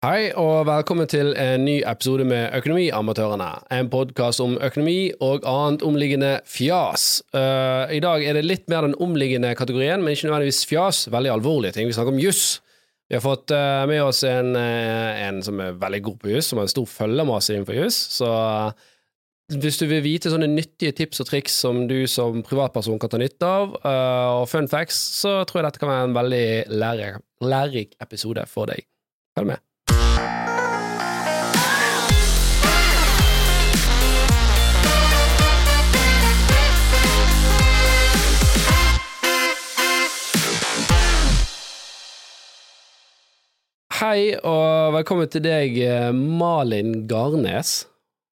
Hei og velkommen til en ny episode med Økonomiamatørene. En podkast om økonomi og annet omliggende fjas. Uh, I dag er det litt mer den omliggende kategorien, men ikke nødvendigvis fjas. Veldig alvorlige ting. Vi snakker om juss. Vi har fått uh, med oss en, uh, en som er veldig god på juss, som har en stor følgermasse innenfor juss. Så hvis du vil vite sånne nyttige tips og triks som du som privatperson kan ta nytte av, og fun facts, så tror jeg dette kan være en veldig lærerik, lærerik episode for deg. Følg med. Hei og velkommen til deg, eh, Malin Garnes.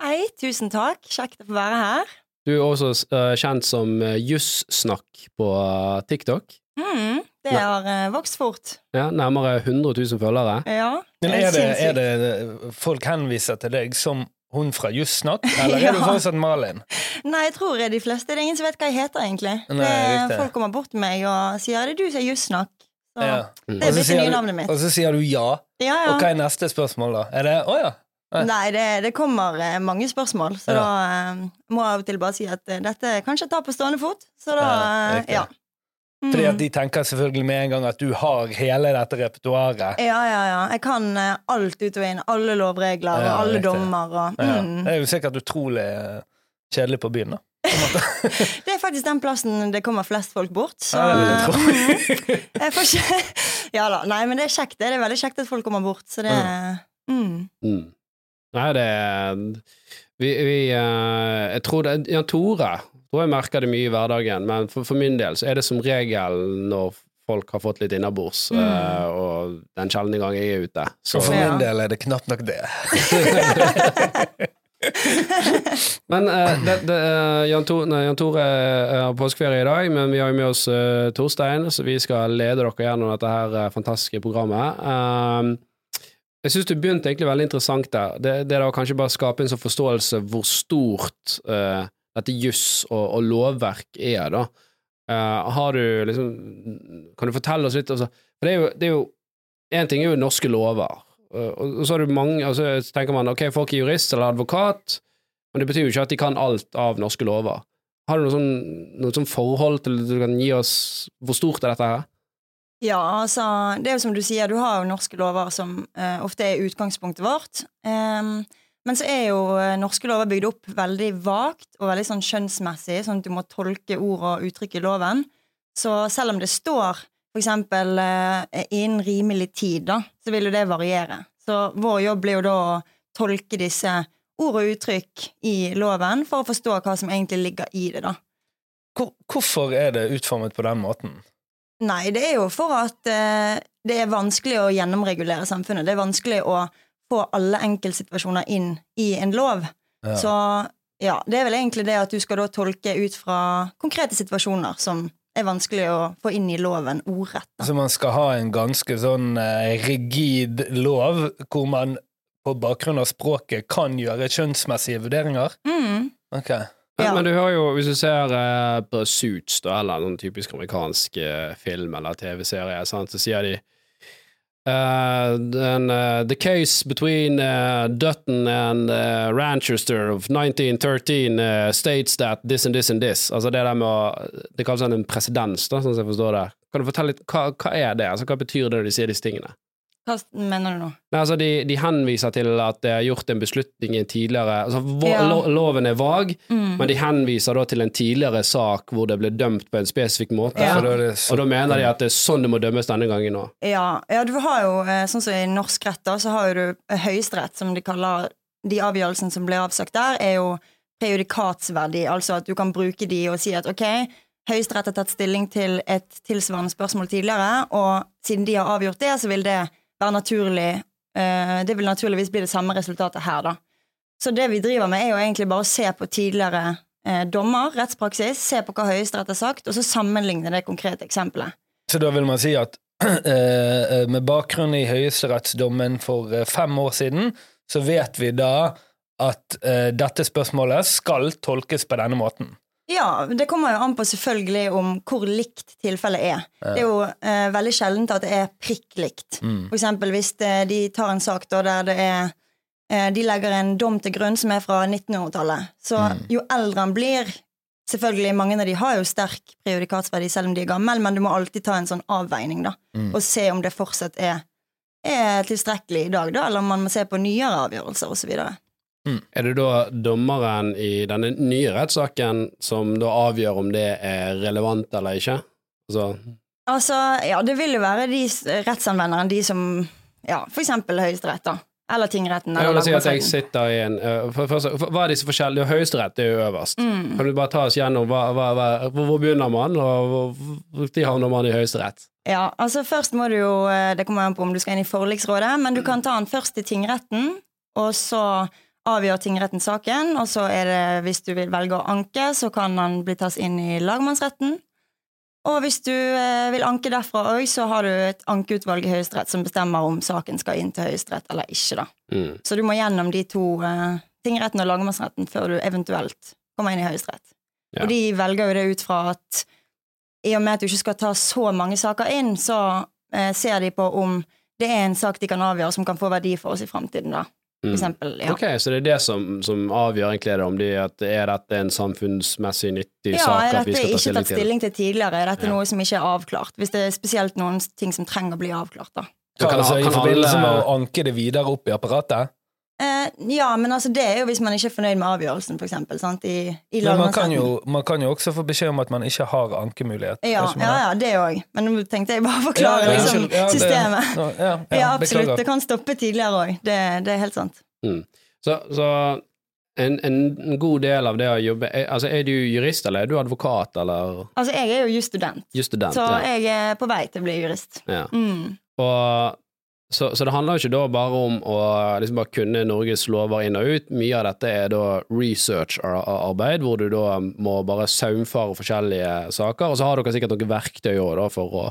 Hei, tusen takk. Kjekt å få være her. Du er også uh, kjent som uh, Jussnakk på eh, TikTok. Mm, det har uh, vokst fort. Ja, nærmere 100 000 følgere. Ja, det er det, er det folk henviser til deg som hun fra Jussnakk, eller er du fortsatt Malin? Nei, jeg tror det er de fleste Det er ingen som vet hva jeg heter, egentlig. Nei, det, folk kommer bort til meg og sier 'er det du som er Jussnakk'? Så Ja. Mm. det er blitt det nye du- navnet mitt. Og så sier du ja. Ja, ja. Og hva er neste spørsmål, da? Er det å ja? Ja. Nei, det, det kommer eh, mange spørsmål, så Ja. da eh, må jeg av og til bare si at eh, dette kan ikke ta på stående fot. Så da Ja, ja. Mm. Fordi at de tenker selvfølgelig med en gang at du har hele dette repertoaret. Ja, ja, ja. Jeg kan alt ut og inn. Alle lovregler og Ja, alle riktig. dommer og Ja. mm. Det er jo sikkert utrolig kjedelig på byen, da. Det er faktisk den plassen det kommer flest folk bort. Så Ja, jeg får ikke Ja da. Nei, men det er kjekt. Det er veldig kjekt at folk kommer bort. Så det mm. Mm. Nei, det er Vi, vi eh, Jeg tror det Jan Tore tror jeg merker det mye i hverdagen, men for, for min del så er det som regel når folk har fått litt innabords, Mm. eh, og den sjeldne gang jeg er ute. Så, Og for min del er det knapt nok det. men uh, det, det, eh, Jan, Tore, nei, Jan Tore eh, har påskeferie i dag, men vi har jo med oss uh, Torstein, så vi skal lede dere gjennom dette her fantastiske programmet. Uh, jeg syns du begynte egentlig veldig interessant der. Det, det er da kanskje bare skape en sånn forståelse hvor stort dette juss og, og lovverk er, da. Har du liksom Kan du fortelle oss litt altså, For det er jo, Én ting er jo norske lover, og, og så har du mange altså, Så tenker man ok, folk er jurist eller advokat, men det betyr jo ikke at de kan alt av norske lover. Har du noe sånn, noe sånn forhold til du kan gi oss Hvor stort er dette her? Ja, altså Det er jo som du sier, du har jo norske lover som eh, ofte er utgangspunktet vårt. Em, men så er jo eh, norske lover bygd opp veldig vagt og veldig sånn skjønnsmessig, sånn at du må tolke ord og uttrykk i loven. Så selv om det står eksempel eh, innen rimelig tid, da, så vil jo det variere. Så vår jobb blir jo da å tolke disse ord og uttrykk i loven for å forstå hva som egentlig ligger i det, da. Hvor, hvorfor er det utformet på den måten? Nei, det er jo for at eh, det er vanskelig å gjennomregulere samfunnet. Det er vanskelig å få alle enkeltsituasjoner inn i en lov. Ja. Så ja, det er vel egentlig det at du skal da tolke ut fra konkrete situasjoner som er vanskelig å få inn i loven ordrett. da. Så man skal ha en ganske sånn eh, rigid lov, hvor man på bakgrunn av språket kan gjøre kjønnsmessige vurderinger? Mm. Ok. Ja. Ja. Men du hører jo, hvis du ser eh, på Suits, da, eller noen typisk amerikansk eh, film eller TV-serie, så sier de eh, den, uh, The case between uh, Dutton and uh, Ranchester of 1913 eh, states that this and this and this. Altså det der med å Det kalles en presedens, sånn som jeg forstår det. Kan du fortelle litt, hva, hva er det? Altså, hva betyr det når de sier disse tingene? Hva mener du nå? Nei, altså de, de henviser til at det er gjort en beslutning i en tidligere altså Ja. lo, Loven er vag, Mm. men de henviser da til en tidligere sak hvor det ble dømt på en spesifikk måte. Ja. Da så- Og da mener de at det er sånn det må dømmes denne gangen nå. Ja, ja, du har jo, eh, sånn som i norsk rett, da, så har jo du eh, høyesterett, som de kaller de avgjørelsene som ble avsagt der, er jo prejudikatsverdi, altså at du kan bruke de og si at ok, Høyesterett har tatt stilling til et tilsvarende spørsmål tidligere, og siden de har avgjort det, så vil det være naturlig eh, Det vil naturligvis bli det samme resultatet her, da. Så det vi driver med, er jo egentlig bare å se på tidligere eh, dommer, rettspraksis, se på hva Høyesterett har sagt, og så sammenligne det konkrete eksempelet. Så da vil man si at eh, med bakgrunn i høyesterettsdommen for fem år siden, så vet vi da at dette spørsmålet skal tolkes på denne måten. Ja, det kommer jo an på selvfølgelig om hvor likt tilfellet er. Det er jo eh, veldig sjeldent at det er prikk likt. Mm. For eksempel hvis det, de tar en sak da, der det er eh, De legger en dom til grunn som er fra 1900-tallet. Så Mm. jo eldre han blir Selvfølgelig, mange av de har jo sterk prejudikatsverdi selv om de er gamle, men du må alltid ta en sånn avveining, da. Mm. Og se om det fortsatt er, er tilstrekkelig i dag, da, eller om man må se på nyere avgjørelser osv. Er det da dommeren i denne nye rettssaken som da avgjør om det er relevant eller ikke? Altså, Altså, ja, det vil jo være de rettsanvenderen, de som Ja, for eksempel Høyesterett, da. Eller tingretten. jeg Eller vil si at jeg sitter i en uh, for, for, for, Hva er disse forskjellige Høyesterett er jo øverst. Mm. Kan du bare ta oss gjennom hva, hva, hva, hvor, hvor begynner man, og hvor, hvor havner man i Høyesterett? Ja, altså først må du jo eh, Det kommer an på om du skal inn i forliksrådet, men du kan ta den først til tingretten, og så avgjør tingretten saken, og så er det, hvis du vil velge å anke, så kan den bli tatt inn i lagmannsretten. Og hvis du eh, vil anke derfra òg, så har du et ankeutvalg i Høyesterett som bestemmer om saken skal inn til Høyesterett eller ikke, da. Mm. Så du må gjennom de to, eh, tingretten og lagmannsretten, før du eventuelt kommer inn i Høyesterett. Ja. Og de velger jo det ut fra at i og med at du ikke skal ta så mange saker inn, så eh, ser de på om det er en sak de kan avgjøre som kan få verdi for oss i framtiden, da. Mm. eksempel. Ja. Ok, så det er det som, som avgjør egentlig det, om de, at er dette en samfunnsmessig nyttig Ja, sak er at vi dette skal ta ikke tatt stilling til tidligere? Er dette Ja. noe som ikke er avklart? Hvis det er spesielt noen ting som trenger å bli avklart, da. Så kan- altså, I kan forbindelse med å anke det videre opp i apparatet? Eh, ja, men altså det er jo hvis man ikke er fornøyd med avgjørelsen, for eksempel. Sant? I, i Men man kan, jo, man kan jo også få beskjed om at man ikke har ankemulighet. Ja, ja, det? ja, det òg. Men nå tenkte jeg bare å forklare ja, liksom. Ja, det- systemet. Ja, ja, Ja, absolutt. beklager. Det kan stoppe tidligere òg. Det, det er helt sant. Mm. Så, så en, en god del av det å jobbe er, Altså, er du jurist, eller er du advokat, eller Altså, jeg er jo jusstudent, jusstudent? så ja. jeg er på vei til å bli jurist. Ja. Mm. Og, så, så det handler jo ikke da bare om å liksom bare kunne Norges lover inn og ut. Mye av dette er da research-arbeid, hvor du da må bare saumfare forskjellige saker. Og så har dere sikkert noen verktøy også, da, for å,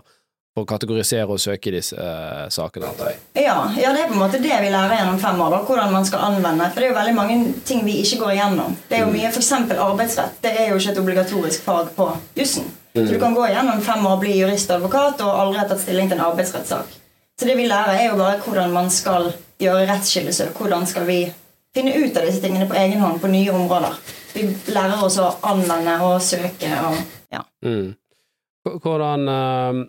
for å kategorisere og søke disse eh, sakene. Ja, ja, det er på en måte det vi lærer gjennom fem år. Da, hvordan man skal anvende. For det er jo veldig mange ting vi ikke går igjennom. Det er jo mye, eksempel arbeidsrett. Det er jo ikke et obligatorisk fag på jussen. Så du kan gå igjennom fem år, bli jurist og advokat og aldri ha tatt stilling til en arbeidsrettssak. Så det vi lærer, er jo bare hvordan man skal gjøre rettsskillesøk. Hvordan skal vi finne ut av disse tingene på egen hånd på nye områder. Vi lærer oss å anvende og søke og ja. Mm. Hvordan eh,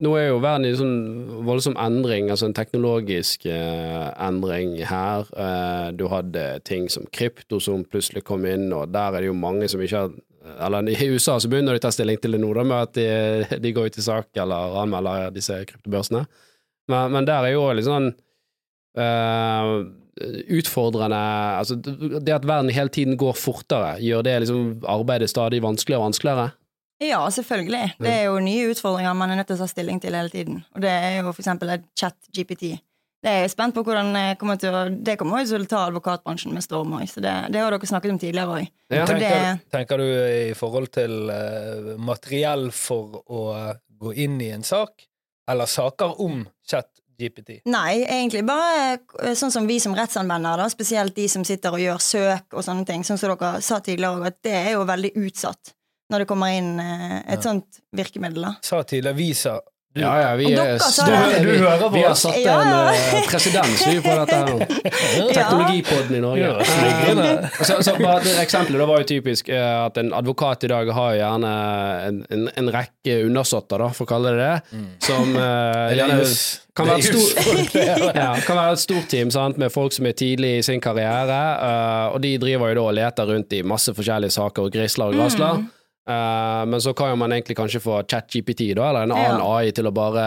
Nå er jo verden i sånn voldsom endring, altså en teknologisk eh, endring her. Eh, du hadde ting som krypto som plutselig kom inn, og der er det jo mange som ikke har Eller i USA så begynner de å ta stilling til det nå, med at de, de går ut i sak eller anmelder disse kryptobørsene. Men, men der er jo litt sånn uh, utfordrende altså Det at verden hele tiden går fortere, gjør det liksom arbeidet stadig vanskeligere og vanskeligere? Ja, selvfølgelig. Det er jo nye utfordringer man er nødt til å ta stilling til hele tiden. Og det er jo for eksempel chat-GPT. Det er jeg spent på hvordan det kommer til å Det kommer jo til å ta advokatbransjen med storm òg, så det, det har dere snakket om tidligere òg. Ja. Tenker, tenker du i forhold til eh, materiell for å gå inn i en sak, eller saker om chat-GPT? Nei, egentlig bare eh, sånn som vi som rettsanvendere, da, spesielt de som sitter og gjør søk og sånne ting, sånn som dere sa tidligere, at det er jo veldig utsatt når det kommer inn et et sånt virkemiddel. da. Sa tidligere visa du, Ja, ja, vi er det. Du hører på Vi har satt Ja, en ja. eh, presedens på dette her nå. Teknologipodden i Norge. Så, så bare det Eksempelet da var jo typisk eh, at en advokat i dag har jo gjerne en, en, en rekke undersåtter, da, for å kalle det det, som uh, er gjerne kan være stor- jusfolk, det det. ja, kan være et stort team sant, med folk som er tidlig i sin karriere, uh, og de driver jo da og leter rundt i masse forskjellige saker og grisler og grasler. Eh, men så kan jo man egentlig kanskje få ChatGPT da, eller en annen Ja. AI til å bare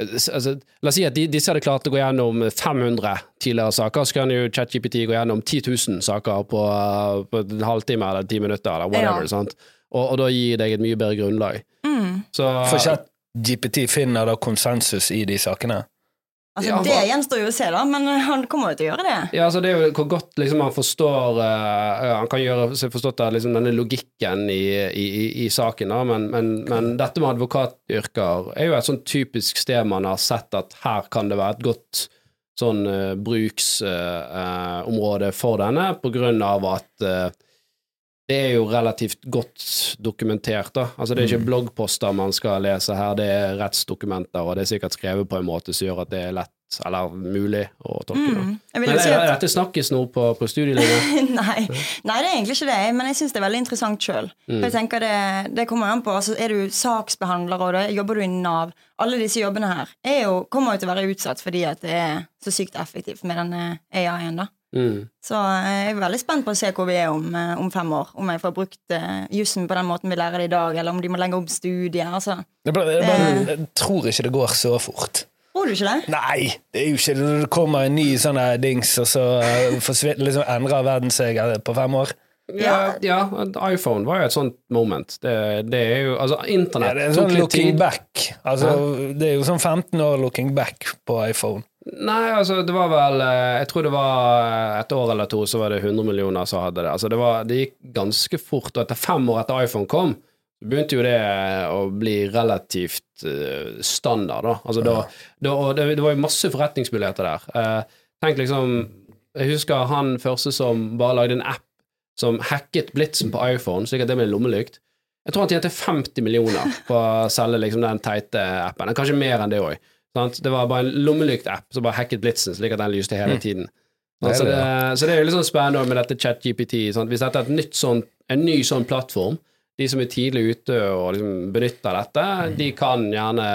eh, altså, La oss si at de, disse hadde klart å gå gjennom 500 tidligere saker, så kan jo ChatGPT gå gjennom 10 000 saker på, eh, på en halvtime eller ti minutter, eller whatever. Ja. Sant? Og, og da gir deg et mye bedre grunnlag. Mm. Så For chat-GPT finner da konsensus i de sakene. Altså, Ja, det gjenstår jo å se, da, men han kommer jo til å gjøre det. Ja, altså det er jo hvor godt liksom, han forstår uh, Han kan gjøre seg forstått av liksom, denne logikken i, i, i, i saken, da, men, men, men dette med advokatyrker er jo et sånn typisk sted man har sett at her kan det være et godt sånn uh, bruksområde for denne, på grunn av at eh, det er jo relativt godt dokumentert, da. Altså det er ikke bloggposter man skal lese her, det er rettsdokumenter, og det er sikkert skrevet på en måte som gjør at det er lett, eller mulig, å tolke. da. Mm. Men si at dette snakkesnor på, på studielivet? Nei, nei, det er egentlig ikke det, men jeg syns det er veldig interessant sjøl. Mm. Jeg tenker det, det kommer an på, altså Er du saksbehandler og det, jobber du i Nav Alle disse jobbene her er jo, kommer jo til å være utsatt fordi at det er så sykt effektivt med denne AI-en. da Mm. Så eh, jeg er veldig spent på å se hvor vi er om, eh, om fem år. Om jeg får brukt uh, jussen på den måten vi lærer det i dag, eller om de må legge opp studier. Altså. Jeg, bare, jeg, bare, jeg tror ikke det går så fort. Tror du ikke det? Nei, det er jo ikke det. Det kommer en ny sånn dings, og så eh, liksom endrer verden seg eh, på fem år. Ja, ja, iPhone var jo et sånt moment. Det, det er jo Altså, Ja, internett det er en sånn looking tid. back. Altså, det er jo sånn 15 år looking back på iPhone. Nei, altså, det var vel eh, Jeg tror det var et år eller to, så var det 100 millioner som hadde det. Altså, det, var, det gikk ganske fort, og etter fem år etter iPhone kom, så begynte jo det å bli relativt eh, standard, da. Altså, da, da og det, det var jo masse forretningsmuligheter der. Eh, tenk liksom Jeg husker han første som bare lagde en app som hacket blitsen på iPhone, slik at det ble lommelykt. Jeg tror han tjente 50 millioner på å selge liksom den teite appen. Kanskje mer enn det òg. Det var bare en lommelykt-app som bare hacket blitsen, slik at den lyste hele tiden. Det er så, det, så det er jo litt sånn spennende med dette ChatGPT. sant? Hvis dette er et nytt sånn, en ny sånn plattform, de som er tidlig ute og liksom benytter dette, de kan gjerne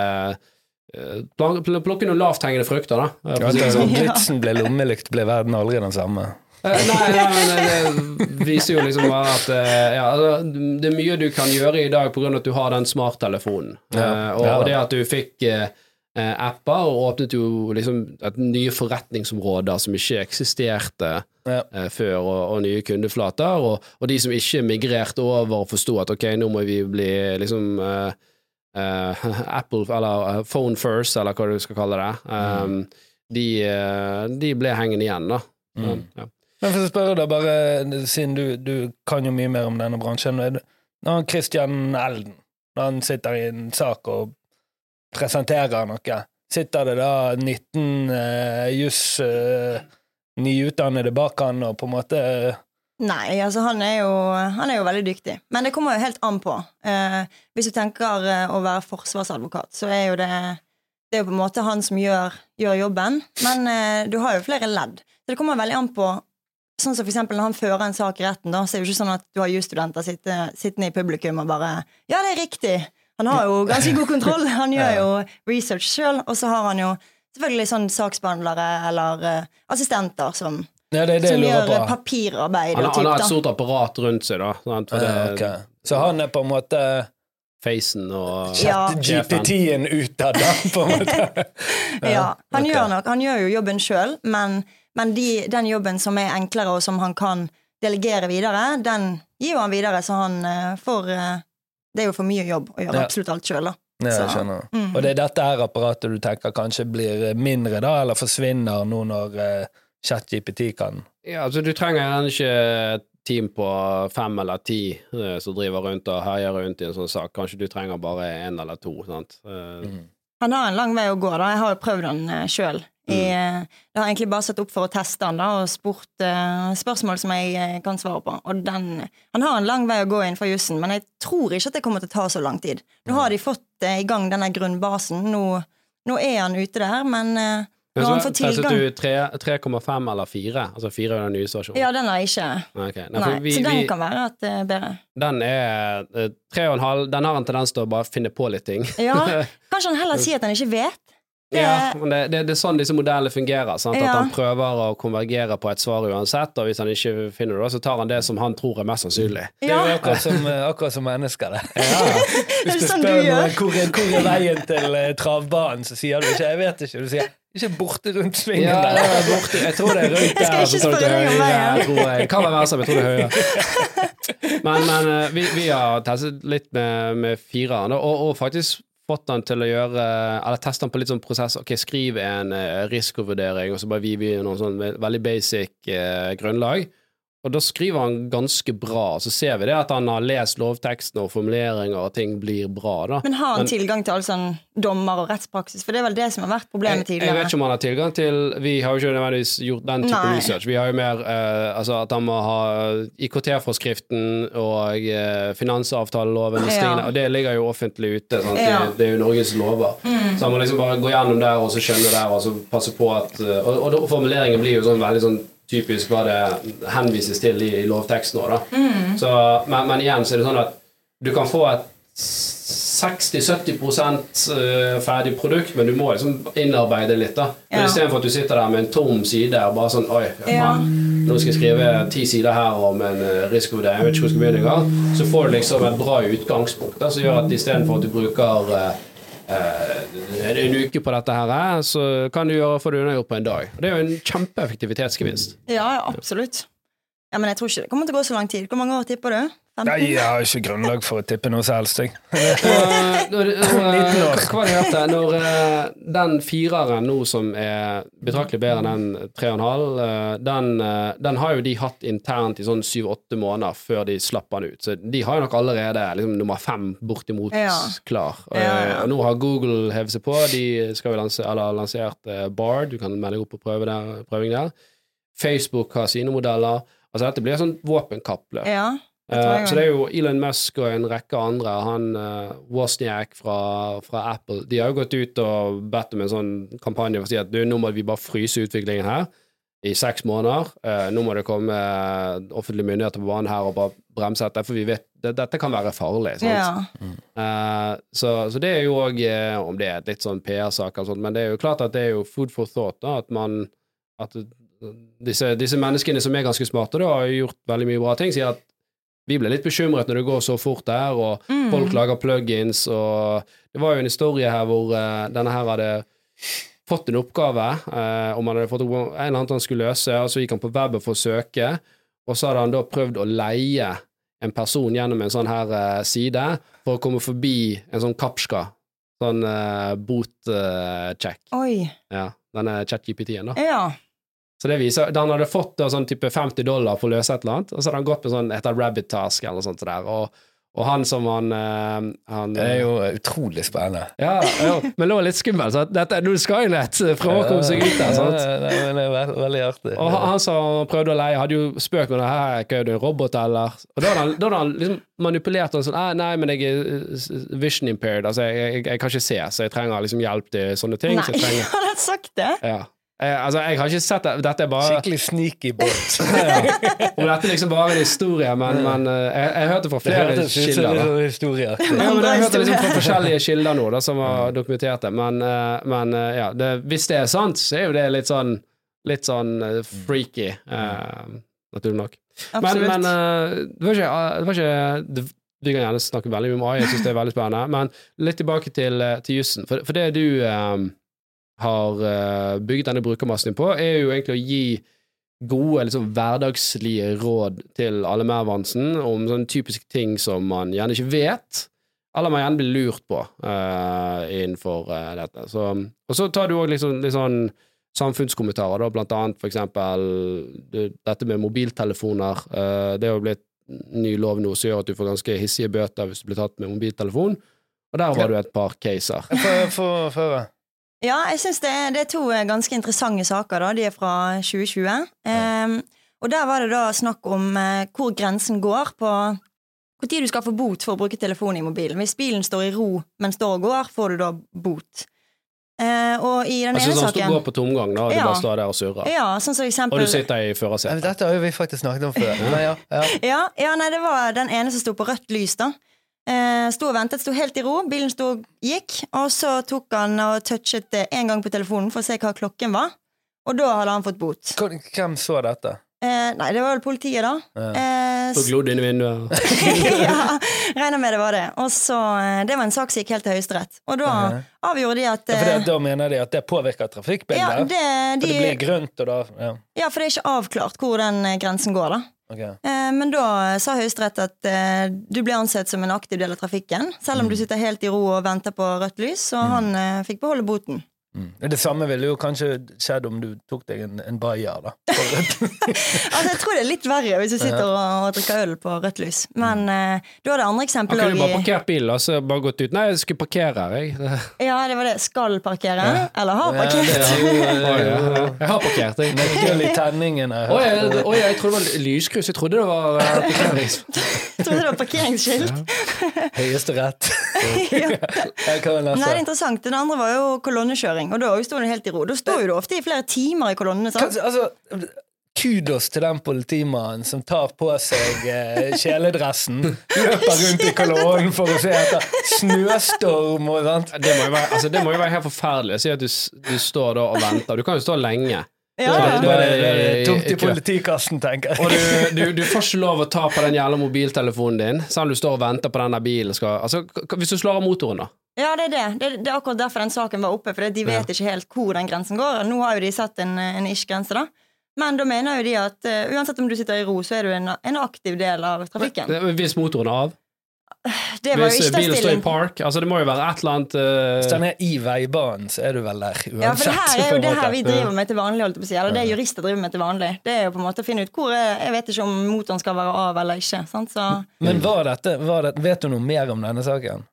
eh, pl- pl- plukke noen lavthengende frukter, da. det sånn. Blitzen ble lommelykt, ble verden aldri den samme. Eh, Nei, nei, men det viser jo liksom bare at eh, ja, altså, det er mye du kan gjøre i dag av at du har den smarttelefonen. Ja. Og, Ja. og det at du fikk eh, apper, og åpnet jo liksom nye forretningsområder som ikke eksisterte Ja. eh, før, og, og nye kundeflater, og, og de som ikke migrerte over forsto at ok, nå må vi bli liksom eh, eh, Apple, eller eh, phone first, eller hva du skal kalle det, um, de, eh, de ble hengende igjen, da. Mm. ja. Men for å spørre deg, bare siden du, du kan jo mye mer om denne bransjen Når Christian Elden når han sitter i en sak og presenterer noe, sitter det da 19 uh, juss uh, nyutdannede bak han og på en måte uh... Nei, altså han er, jo, han er jo veldig dyktig. Men det kommer jo helt an på. Eh, hvis du tenker eh, å være forsvarsadvokat, så er jo det Det er jo på en måte han som gjør, gjør jobben, men eh, du har jo flere ledd. Så det kommer veldig an på Sånn som for eksempel Når han fører en sak i retten, da, så er det jo ikke sånn at du har jusstudenter sittende, sittende i publikum og bare 'Ja, det er riktig!' Han har jo ganske god kontroll. Han gjør jo research sjøl, og så har han jo selvfølgelig sånn saksbehandlere eller eh, assistenter som, Ja, det er det jeg som lurer gjør på. papirarbeid Han, og han har et stort apparat rundt seg, da. Sant? For det, Ja, ok. Så han er på en måte Facen og Ja. GPT-en utad, da, på en måte. Ja, han, okay. gjør nok, han gjør jo jobben sjøl, men, men de, den jobben som er enklere, og som han kan delegere videre, den gir jo han videre, så han eh, får eh, Det er jo for mye jobb å gjøre Ja. absolutt alt sjøl, da. Ja, jeg skjønner. mm. Og det er dette her apparatet du tenker kanskje blir mindre, da, eller forsvinner nå når uh, ChatGPT kan Ja, altså Du trenger gjerne ikke et team på fem eller ti uh, som driver rundt og herjer rundt i en sånn sak. Kanskje du trenger bare én eller to. sant? Uh, Mm. Han har en lang vei å gå, da. Jeg har jo prøvd den uh, sjøl. Jeg har egentlig bare satt opp for å teste han da, og spurt uh, spørsmål som jeg uh, kan svare på. Og den, han har en lang vei å gå innenfor jussen, men jeg tror ikke at det kommer til å ta så lang tid. Nå har de fått uh, i gang denne grunnbasen. Nå, nå er han ute der, men eh, når han får testet tilgang du 3,5 eller 4? Altså 4 er den nye stasjonen. Ja, den har jeg ikke. Okay. Nei, Nei, vi, så den vi, kan være at det er bedre. den er eh, tre og en halv Den har en tendens til å bare finne på litt ting. Ja, Kanskje han heller sier at han ikke vet? Ja, men det, det, det er sånn disse modellene fungerer. Sant? At Ja. han prøver å konvergere på et svar uansett, og hvis han ikke finner det, så tar han det som han tror er mest sannsynlig. Det er jo akkurat som, eh, akkurat som mennesker, det. Ja. Hvis du sånn spør noen hvor, er- hvor er veien til eh, travbanen, så sier du ikke 'jeg vet ikke'. Du sier 'ikke borte rundt svingen Ja, der'. er borte. Jeg tror det er rundt der. Jeg skal ikke spørre deg om veien. jeg tror jeg. Det kan være venstre, men jeg tror det er høyre. Men, men eh, vi, vi har testet litt med, med fireren, og, og faktisk fått han til å gjøre Eller teste han på litt sånn prosess. Ok, skriv en uh, risikovurdering, og så bare vi vi noen sånn veldig basic eh, grunnlag. Og da skriver han ganske bra. Så ser vi det at han har lest lovteksten og formuleringer, og ting blir bra, da. Men har han Men- tilgang til all sånn dommer og rettspraksis? For det er vel det som har vært problemet Jeg, jeg vet ikke om han har tilgang til Vi har jo ikke nødvendigvis gjort den type Nei. research. Vi har jo mer eh, altså at han må ha IKT-forskriften og eh, finansavtaleloven, disse Ja. og det ligger jo offentlig ute. Ja. Det, det er jo Norges lover. Så han må liksom bare gå gjennom der og så skjønne der, og så passe på at eh, Og, og formuleringen blir jo sånn veldig sånn typisk hva det henvises til i, i lovteksten òg. Så, men, men igjen så er det sånn at du kan få et 60-70 eh, ferdig produkt, men du må liksom innarbeide litt. da Men Ja. Istedenfor at du sitter der med en tom side og bare sånn Oi, Ja. nå skal jeg skrive ti sider her om en risiko risikovurdering, jeg vet ikke hvor jeg skal begynne engang. Så får du liksom et bra utgangspunkt da, som gjør at istedenfor at du bruker eh, eh, en uke på dette her, eh, så kan du gjøre få det unnagjort på en dag. Det er jo en kjempeeffektivitetsgevinst. Ja, absolutt. Ja, Men jeg tror ikke det kommer til å gå så lang tid. Hvor mange år tipper du? 15? Nei, jeg har ikke grunnlag for å tippe noe som helst, jeg. Eh, når, når, 19 år. hva jeg? Når eh, den fireren nå som er betraktelig bedre enn den 3,5, eh, den, eh, den har jo de hatt internt i sånn 7-8 måneder før de slapp den ut. Så de har jo nok allerede liksom, nummer fem bortimot Ja. klar. Ja, ja. Eh, Og nå har Google hevet seg på. De skal jo lanse, eller har lansert eh, Bard, du kan melde deg opp på prøve der, prøving der. Facebook har sine modeller. Altså Dette blir sånn våpenkappløp. Ja, jeg så det er jo Elon Musk og en rekke andre. Han uh, Wozniak fra, fra Apple De har jo gått ut og bedt om en sånn kampanje for å si at nå må vi bare fryse utviklingen her i seks måneder. Uh, nå må det komme offentlige myndigheter på banen her og bare bremse dette, for vi vet det, dette kan være farlig. Sant? Ja. Eh, så, så det er jo òg, om det er et litt sånn PR-sak, og sånt, men det er jo klart at det er jo food for thought, da, at man at disse, disse menneskene som er ganske smarte, da, har gjort veldig mye bra ting, sier at vi ble litt bekymret når det går så fort der, og Mm. folk lager plugins, og det var jo en historie her hvor uh, denne her hadde fått en oppgave, uh, om han hadde fått en eller annen han skulle løse, og så gikk han på webben for å søke, og så hadde han da prøvd å leie en person gjennom en sånn her uh, side for å komme forbi en sånn kapska, sånn uh, bot-check. Oi. ja, denne chat-GPT-en, da. Ja. Så det viser, da Han hadde fått da, sånn type 50 dollar for å løse et eller annet, og så hadde han gått med sånn etter rabbit task eller noe sånt der, og, og han som han, eh, han Det er jo utrolig spennende. ja, jo, men det var litt skummelt. Så dette er noe Skynet prøver å komme seg ut der. sant? Ja, det er- det er veldig artig. Og han, han som prøvde å leie, hadde jo spøk med det her, hva er du, en robot, eller? Og da hadde han, da hadde han liksom manipulert og sånn «Nei, Nei, men jeg er eh, vision impaired, altså jeg, jeg, jeg kan ikke se, så jeg trenger liksom hjelp til sånne ting. Nei, Så jeg trenger, han har sagt det? ja. Eh, altså, jeg har ikke sett det, dette er bare Skikkelig sneaky bot. Om dette er liksom bare en historie, men, men eh, jeg, jeg hørte fra flere hørtes ut kilder. en da. sånn. Ja, men jeg hørte liksom fra forskjellige kilder nå da, som har dokumentert det. Men, eh, men eh, ja, det, hvis det er sant, så er jo det litt sånn Litt sånn eh, freaky, eh, naturlig nok. Men, Absolutt. men eh, det var ikke, det var ikke det, Vi kan gjerne snakke veldig mye om AI, jeg syns det er veldig spennende. Men litt tilbake til, til jussen. For, for det du eh, har eh, bygget denne brukermassen på, er jo egentlig å gi gode, liksom hverdagslige råd til alle mervansen om sånne typiske ting som man gjerne ikke vet, eller man gjerne blir lurt på uh, innenfor uh, dette. Så, og så tar du òg liksom, litt sånn samfunnskommentarer, da, blant annet for eksempel det- dette med mobiltelefoner. Uh, det er jo blitt ny lov nå som gjør at du får ganske hissige bøter hvis du blir tatt med mobiltelefon, og der var det jo et par caser. Få høre. Ja, jeg syns det, det er to eh, ganske interessante saker. da, De er fra 2020. Um, og der var det da snakk om uh, hvor grensen går på når du skal få bot for å bruke telefonen i mobilen. Hvis bilen står i ro, men står og går, får du da bot. Uh, og i den Altså ene sånn at du går på tomgang, da, og du bare står der og surrer. Ja, sånn som eksempel... Og du sitter i Ja, førersetet. Dette har jo vi faktisk snakket om før. nei, ja, ja. Ja, ja, nei, det var den ene som sto på rødt lys, da. Eh, sto og ventet, sto helt i ro. Bilen sto og gikk, og så tok han og touchet det én gang på telefonen for å se hva klokken var. Og da hadde han fått bot. Hvem så dette? Eh, nei, det var vel politiet, da. Ja. Eh, Så glodd inn i vinduet. ja, regner med det var det. Og så, eh, Det var en sak som gikk helt til Høyesterett. Og da Mhm. avgjorde de at Ja, for det, eh, da mener de at det påvirker trafikkbildet? ja, det, For det blir grønt, og da ja. ja, for det er ikke avklart hvor den eh, grensen går, da. Ok. Eh, Men da sa Høyesterett at eh, du blir ansett som en aktiv del av trafikken, selv om Mm. du sitter helt i ro og venter på rødt lys, og han eh, fikk beholde boten. Mm. Det samme ville jo kanskje skjedd om du tok deg en, en bayer, da. Altså, jeg tror det er litt verre hvis du sitter og, og drikker øl på rødt lys. Men uh, du hadde andre eksempler kunne bare i parkert bilen og så bare gått ut. Nei, jeg skulle parkere her, jeg. Ja, det var det. Skal parkere. Eller har Ja, parkert. er jo, ja, eh, ja. Jeg har parkert, jeg. Nøkkel i tenningen her. ja, jeg, trodde det var lyskryss. Jeg trodde det var eh, parkerings. Trodde det var parkeringsskilt. Høyeste rett. Ja. Nei, det er interessant. Den andre var jo kolonnekjøring, og da sto du helt i ro. Da står du ofte i flere timer i kolonnene. sant? Altså, kudos til den politimannen som tar på seg eh, kjeledressen, løper rundt i kolonnen for å se etter snøstorm og sånt. Det må jo være, altså, det må jo være helt forferdelig å si at du, du står da og venter. Du kan jo stå lenge. Ja, ja. det- da er det i- tomt i politikassen, tenker Og du, du, du får ikke lov å ta på den jævla mobiltelefonen din. Sånn du står og venter på den bilen skal Altså, hvis du slår av motoren, da. Ja, det er det. det. Det er akkurat derfor den saken var oppe, for de vet ikke helt hvor den grensen går. Nå har jo de satt en, en ish-grense, da. Men da mener jo de at uh, uansett om du sitter i ro, så er du en, en aktiv del av trafikken. Men, Hvis motoren er av. Det var jo Hvis ikke bilen står i park. Altså, det må jo være et eller annet uh... Hvis den er i veibanen, så er du vel der uansett. Ja, for det her er jo det her vi driver med til vanlig, holdt jeg på å si. Eller det jurister driver med til vanlig. Det er jo på en måte å finne ut hvor er, Jeg vet ikke om motoren skal være av eller ikke. Sant? Så Men var dette, var det, vet du noe mer om denne saken?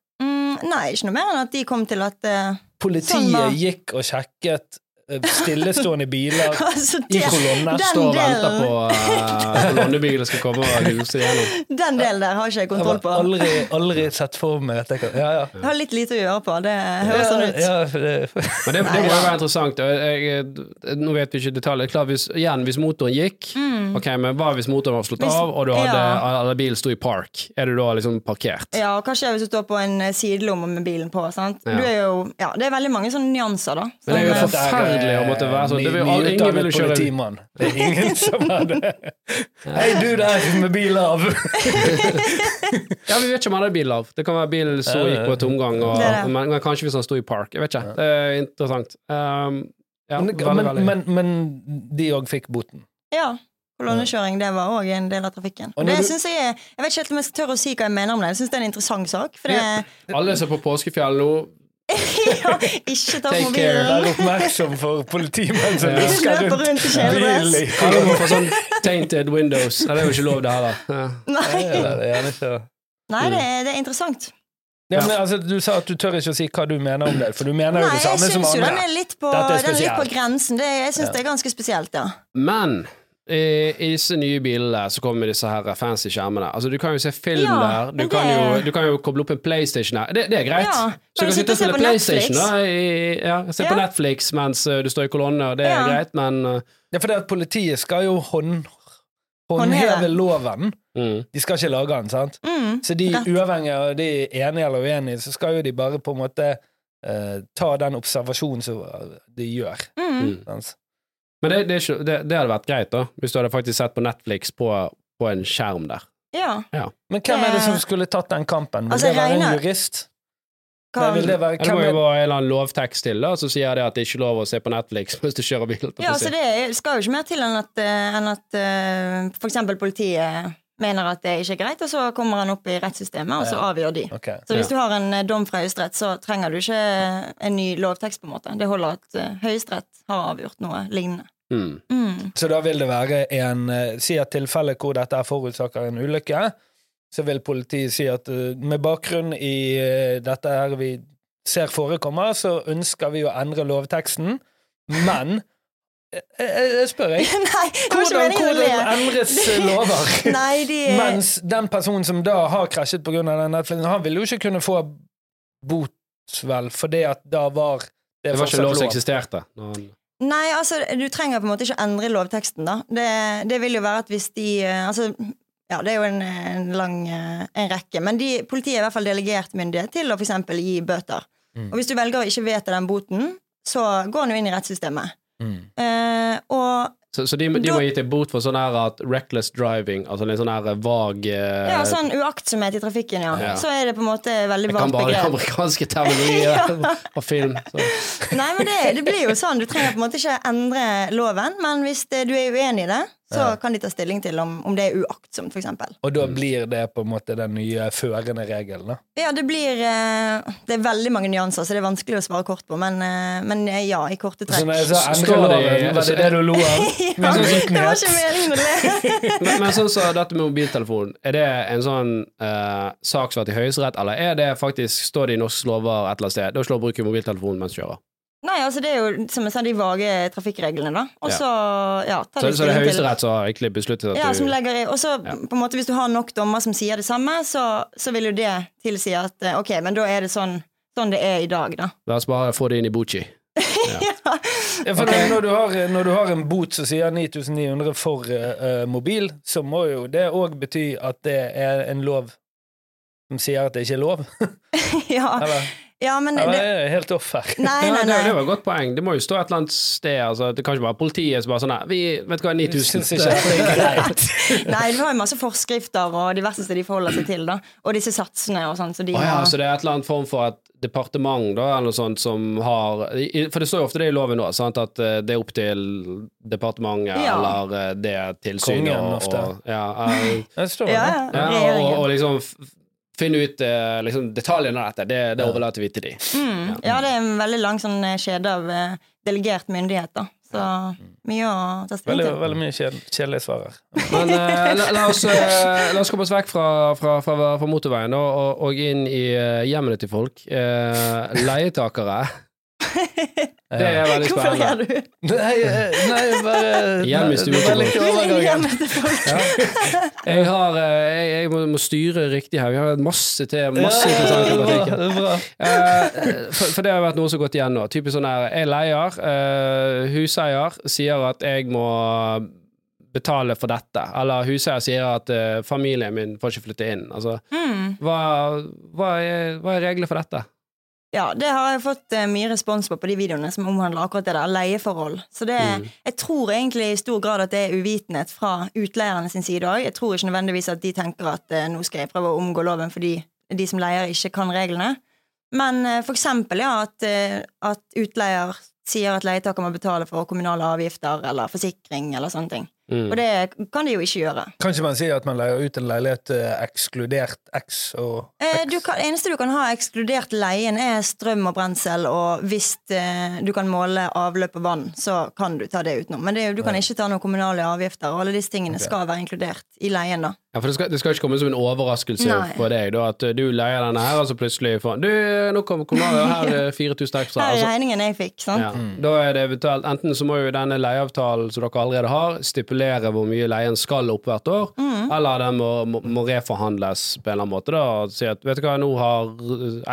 Nei, ikke noe mer enn at de kom til at eh, Politiet Sånn gikk og sjekket stillestående biler altså, i det, kolonne. Den Står og venter på uh, kolonnebilen skal komme og luse igjennom. Den delen der har ikke jeg Jeg kontroll har på. aldri, aldri sett for meg at jeg kan Ja, ja. Jeg har litt lite å gjøre på. Det høres sånn ut. Ja, det, Men det, det må jo være interessant. Jeg, jeg, nå vet vi ikke detaljer. Klar, hvis, igjen, hvis motoren gikk, ok, men hva hvis motoren var slått Mm. Hvis- av, og du hadde, ja. bilen sto i park? Er du da liksom parkert? Ja, og Hva skjer hvis du står på en eh, sidelomme med bilen på? Sant? Ja. Du er jo, ja, det er veldig mange sånne nyanser, da. Men det er jo Som, eh, å måtte være sånn. Det vil all, ingen ville kjøre- politimann. Det er ingen som er det. Hei, du der med bil av! Ja, Vi vet ikke om han hadde bil av. Det kan være bil som gikk på tomgang, og, men, men kanskje hvis han sto i park. Jeg vet ikke. Det er interessant. Um, ja, Men, veldig, men, veldig. men, men de òg fikk boten. ja, kolonnekjøring det var òg en del av trafikken. Og Det du- synes Jeg jeg vet ikke helt om jeg skal tørre å si hva jeg mener om det. Jeg syns det er en interessant sak. For det, Alle som er på påskefjell nå, ja, ikke ta Take opp care. Vær oppmerksom for politimenn som lusker rundt rundt bilen i må få sånn tainted windows. Det er jo ikke lov, det heller. Ja. Nei, det er gjerne ikke- Nei det, er, det er interessant. Ja, men altså, Du sa at du tør ikke å si hva du mener om det, for du mener jo det samme som syns jo den andre. er litt på, er den er litt på grensen. Det, jeg syns det er ganske spesielt, ja. Men i, i disse nye bilene så kommer disse her fancy skjermene. Altså Du kan jo se film Ja, der. Du det... kan, jo, du kan jo koble opp en PlayStation her. Det, det er greit. Ja, så du kan sitte og spille PlayStation da, i, ja, se på Netflix mens uh, du står i kolonne, og det er Ja. greit, men uh, Ja, for det at politiet skal jo hånd, Håndheve. loven. mm. De skal ikke lage den, sant? Mm, Så de, rett. uavhengig av de er enige eller uenige, så skal jo de bare på en måte uh, ta den observasjonen som de gjør. mm. Mm. Men det, det, ikke, det, det hadde vært greit, da, hvis du hadde faktisk sett på Netflix på, på en skjerm der. Ja. Men hvem er det som skulle tatt den kampen? Vil Altså, det være en jurist? Kan... Nei, vil det være, Ja, det må jo være en eller annen lovtekst til da, som sier det at det ikke er lov å se på Netflix hvis du kjører bil. ja, så det skal jo ikke mer til enn at, eh, enn at uh, for eksempel politiet mener at det ikke er greit, og så kommer han opp i rettssystemet, og så avgjør de. Okay. Så hvis du har en eh, dom fra Høyesterett, så trenger du ikke en ny lovtekst, på en måte. Det holder at eh, Høyesterett har avgjort noe lignende. Mm. Mm. Så da vil det være en eh, Si et tilfelle hvor dette er forårsaker en ulykke, så vil politiet si at med bakgrunn i dette her vi ser forekommer, så ønsker vi å endre lovteksten, men jeg, jeg, jeg spør, jeg. Nei, Hvordan, hvordan endres lover? Nei, de Mens den personen som da har krasjet pga. den Netflixen, han ville jo ikke kunne få bot, vel, fordi at da var det, Det var ikke lov som eksisterte. Nei, altså, du trenger på en måte ikke endre lovteksten, da. Det, det vil jo være at hvis de eh, Altså, ja, det er jo en, en lang eh, en rekke. Men de, politiet er i hvert fall delegert myndighet til å f.eks. gi bøter. Mm. Og hvis du velger å ikke vedta den boten, så går den jo inn i rettssystemet. Mm. Eh, og Så, så de, de må gi deg bot for sånn her at reckless driving, altså en sånn her vag eh, ja, sånn uaktsomhet i trafikken, ja. Ja. Så er det på en måte veldig Jeg kan bare begrep. amerikanske terminologier og film. Så. Nei, men det, det blir jo sånn. Du trenger på en måte ikke endre loven, men hvis det, du er uenig i det, Så Ja. kan de ta stilling til om, om det er uaktsomt, eksempel. Og da blir det på en måte den nye førende regelen, da. Ja, det blir eh, Det er veldig mange nyanser, så det er vanskelig å svare kort på, men, eh, men eh, ja, i korte Så trekk. når jeg sa var det det du lo av? ja, sånn det var ikke meningen å le. Men, men sånn som dette med mobiltelefon, er det en sånn uh, sak som har vært i Høyesterett, eller er det faktisk, står det i norske lover et eller annet sted, da slår bruke mobiltelefonen mens du kjører? Nei, altså det er jo som jeg sa, de vage trafikkreglene, da. Og Ja. så ja, tar Så, de så det er Høyesterett som har egentlig besluttet at Ja, som legger i Og så Ja. på en måte hvis du har nok dommer som sier det samme, så, så vil jo det tilsi at eh, ok, men da er det sånn, sånn det er i dag, da. La oss bare få det inn i Bucci. Ja, for når, når, du har, når du har en bot som sier 9900 for eh, mobil, så må jo det òg bety at det er en lov som sier at det ikke er lov. ja, Eller, ja, men det, er helt off her? Nei, nei, nei, det, det var et godt poeng. Det må jo stå et eller annet sted. Altså, det kan ikke være politiet som bare sånn vi vet du hva, 9000. syns ikke det er greit. Nei, du har jo masse forskrifter og diverse steder de forholder seg til, da. Og disse satsene og sånn, så de Å ja, har... så det er et eller annet form for et departement da, eller noe sånt som har For det står jo ofte det i loven nå, sant, at eh, det er opp til departementet Ja. eller eh, det tilsynet Kongen og, ofte. og, ja, er, Det står Ja, ja, ja, og, og liksom finne ut eh, liksom, detaljene av dette. Det, det Ja. overlater vi til de. Mm. Ja, det er en veldig lang sånn eh, kjede av eh, delegert myndighet, da. Så mye å ta stilling til. veldig mye kjed- kjedelige svar her. Men eh, la, la, oss, eh, la oss komme oss vekk fra, fra, fra, fra motorveien og, og inn i eh, hjemmene til folk. Eh, leietakere. Det er veldig Hvorfor spennende. ler du? Nei, eh, nei bare Hjem i. Hjemmet. Jeg, har, eh, jeg, jeg må, må styre riktig her. Vi har masse til masse Ja, interessant det er bra, tematikk. det er bra. Eh, for, for det har vært noe som har gått igjen nå. Typisk sånn her, Jeg leier, uh, huseier sier at jeg må betale for dette. Eller huseier sier at uh, familien min får ikke flytte inn. Altså, Mm. hva, hva, er, hva er reglene for dette? Ja, det har jeg fått eh, mye respons på på de videoene som omhandler akkurat det der, leieforhold. Så det, Mm. jeg tror egentlig i stor grad at det er uvitenhet fra utleierne sin side òg. Jeg tror ikke nødvendigvis at de tenker at eh, nå skal jeg prøve å omgå loven fordi de som leier ikke kan reglene. Men eh, for eksempel ja, at, at utleier sier at leietaker må betale for kommunale avgifter eller forsikring eller sånne ting. Mm. Og det kan de jo ikke gjøre. Kan ikke man si at man leier ut en leilighet eh, ekskludert X og Eh, du kan, eneste du kan ha ekskludert leien, er strøm og brensel, og hvis eh, du kan måle avløp og vann, så kan du ta det utenom. Men det, du kan ikke ta noen kommunale avgifter, og alle disse tingene okay. skal være inkludert i leien, da. Ja, for det skal, det skal ikke komme som en overraskelse Nei. for deg da, at eh, du leier denne her, og så plutselig får Du, nå kommer kommunale, her er 4000 ekstra. Her er Altså, regningen jeg fikk, sant? ja. Da er det eventuelt Enten så må jo denne leieavtalen som dere allerede har, stipulere hvor mye leien skal opp hvert år, Mm. eller den må, må, må reforhandles på en eller annen måte. da, og Si at vet du hva, nå har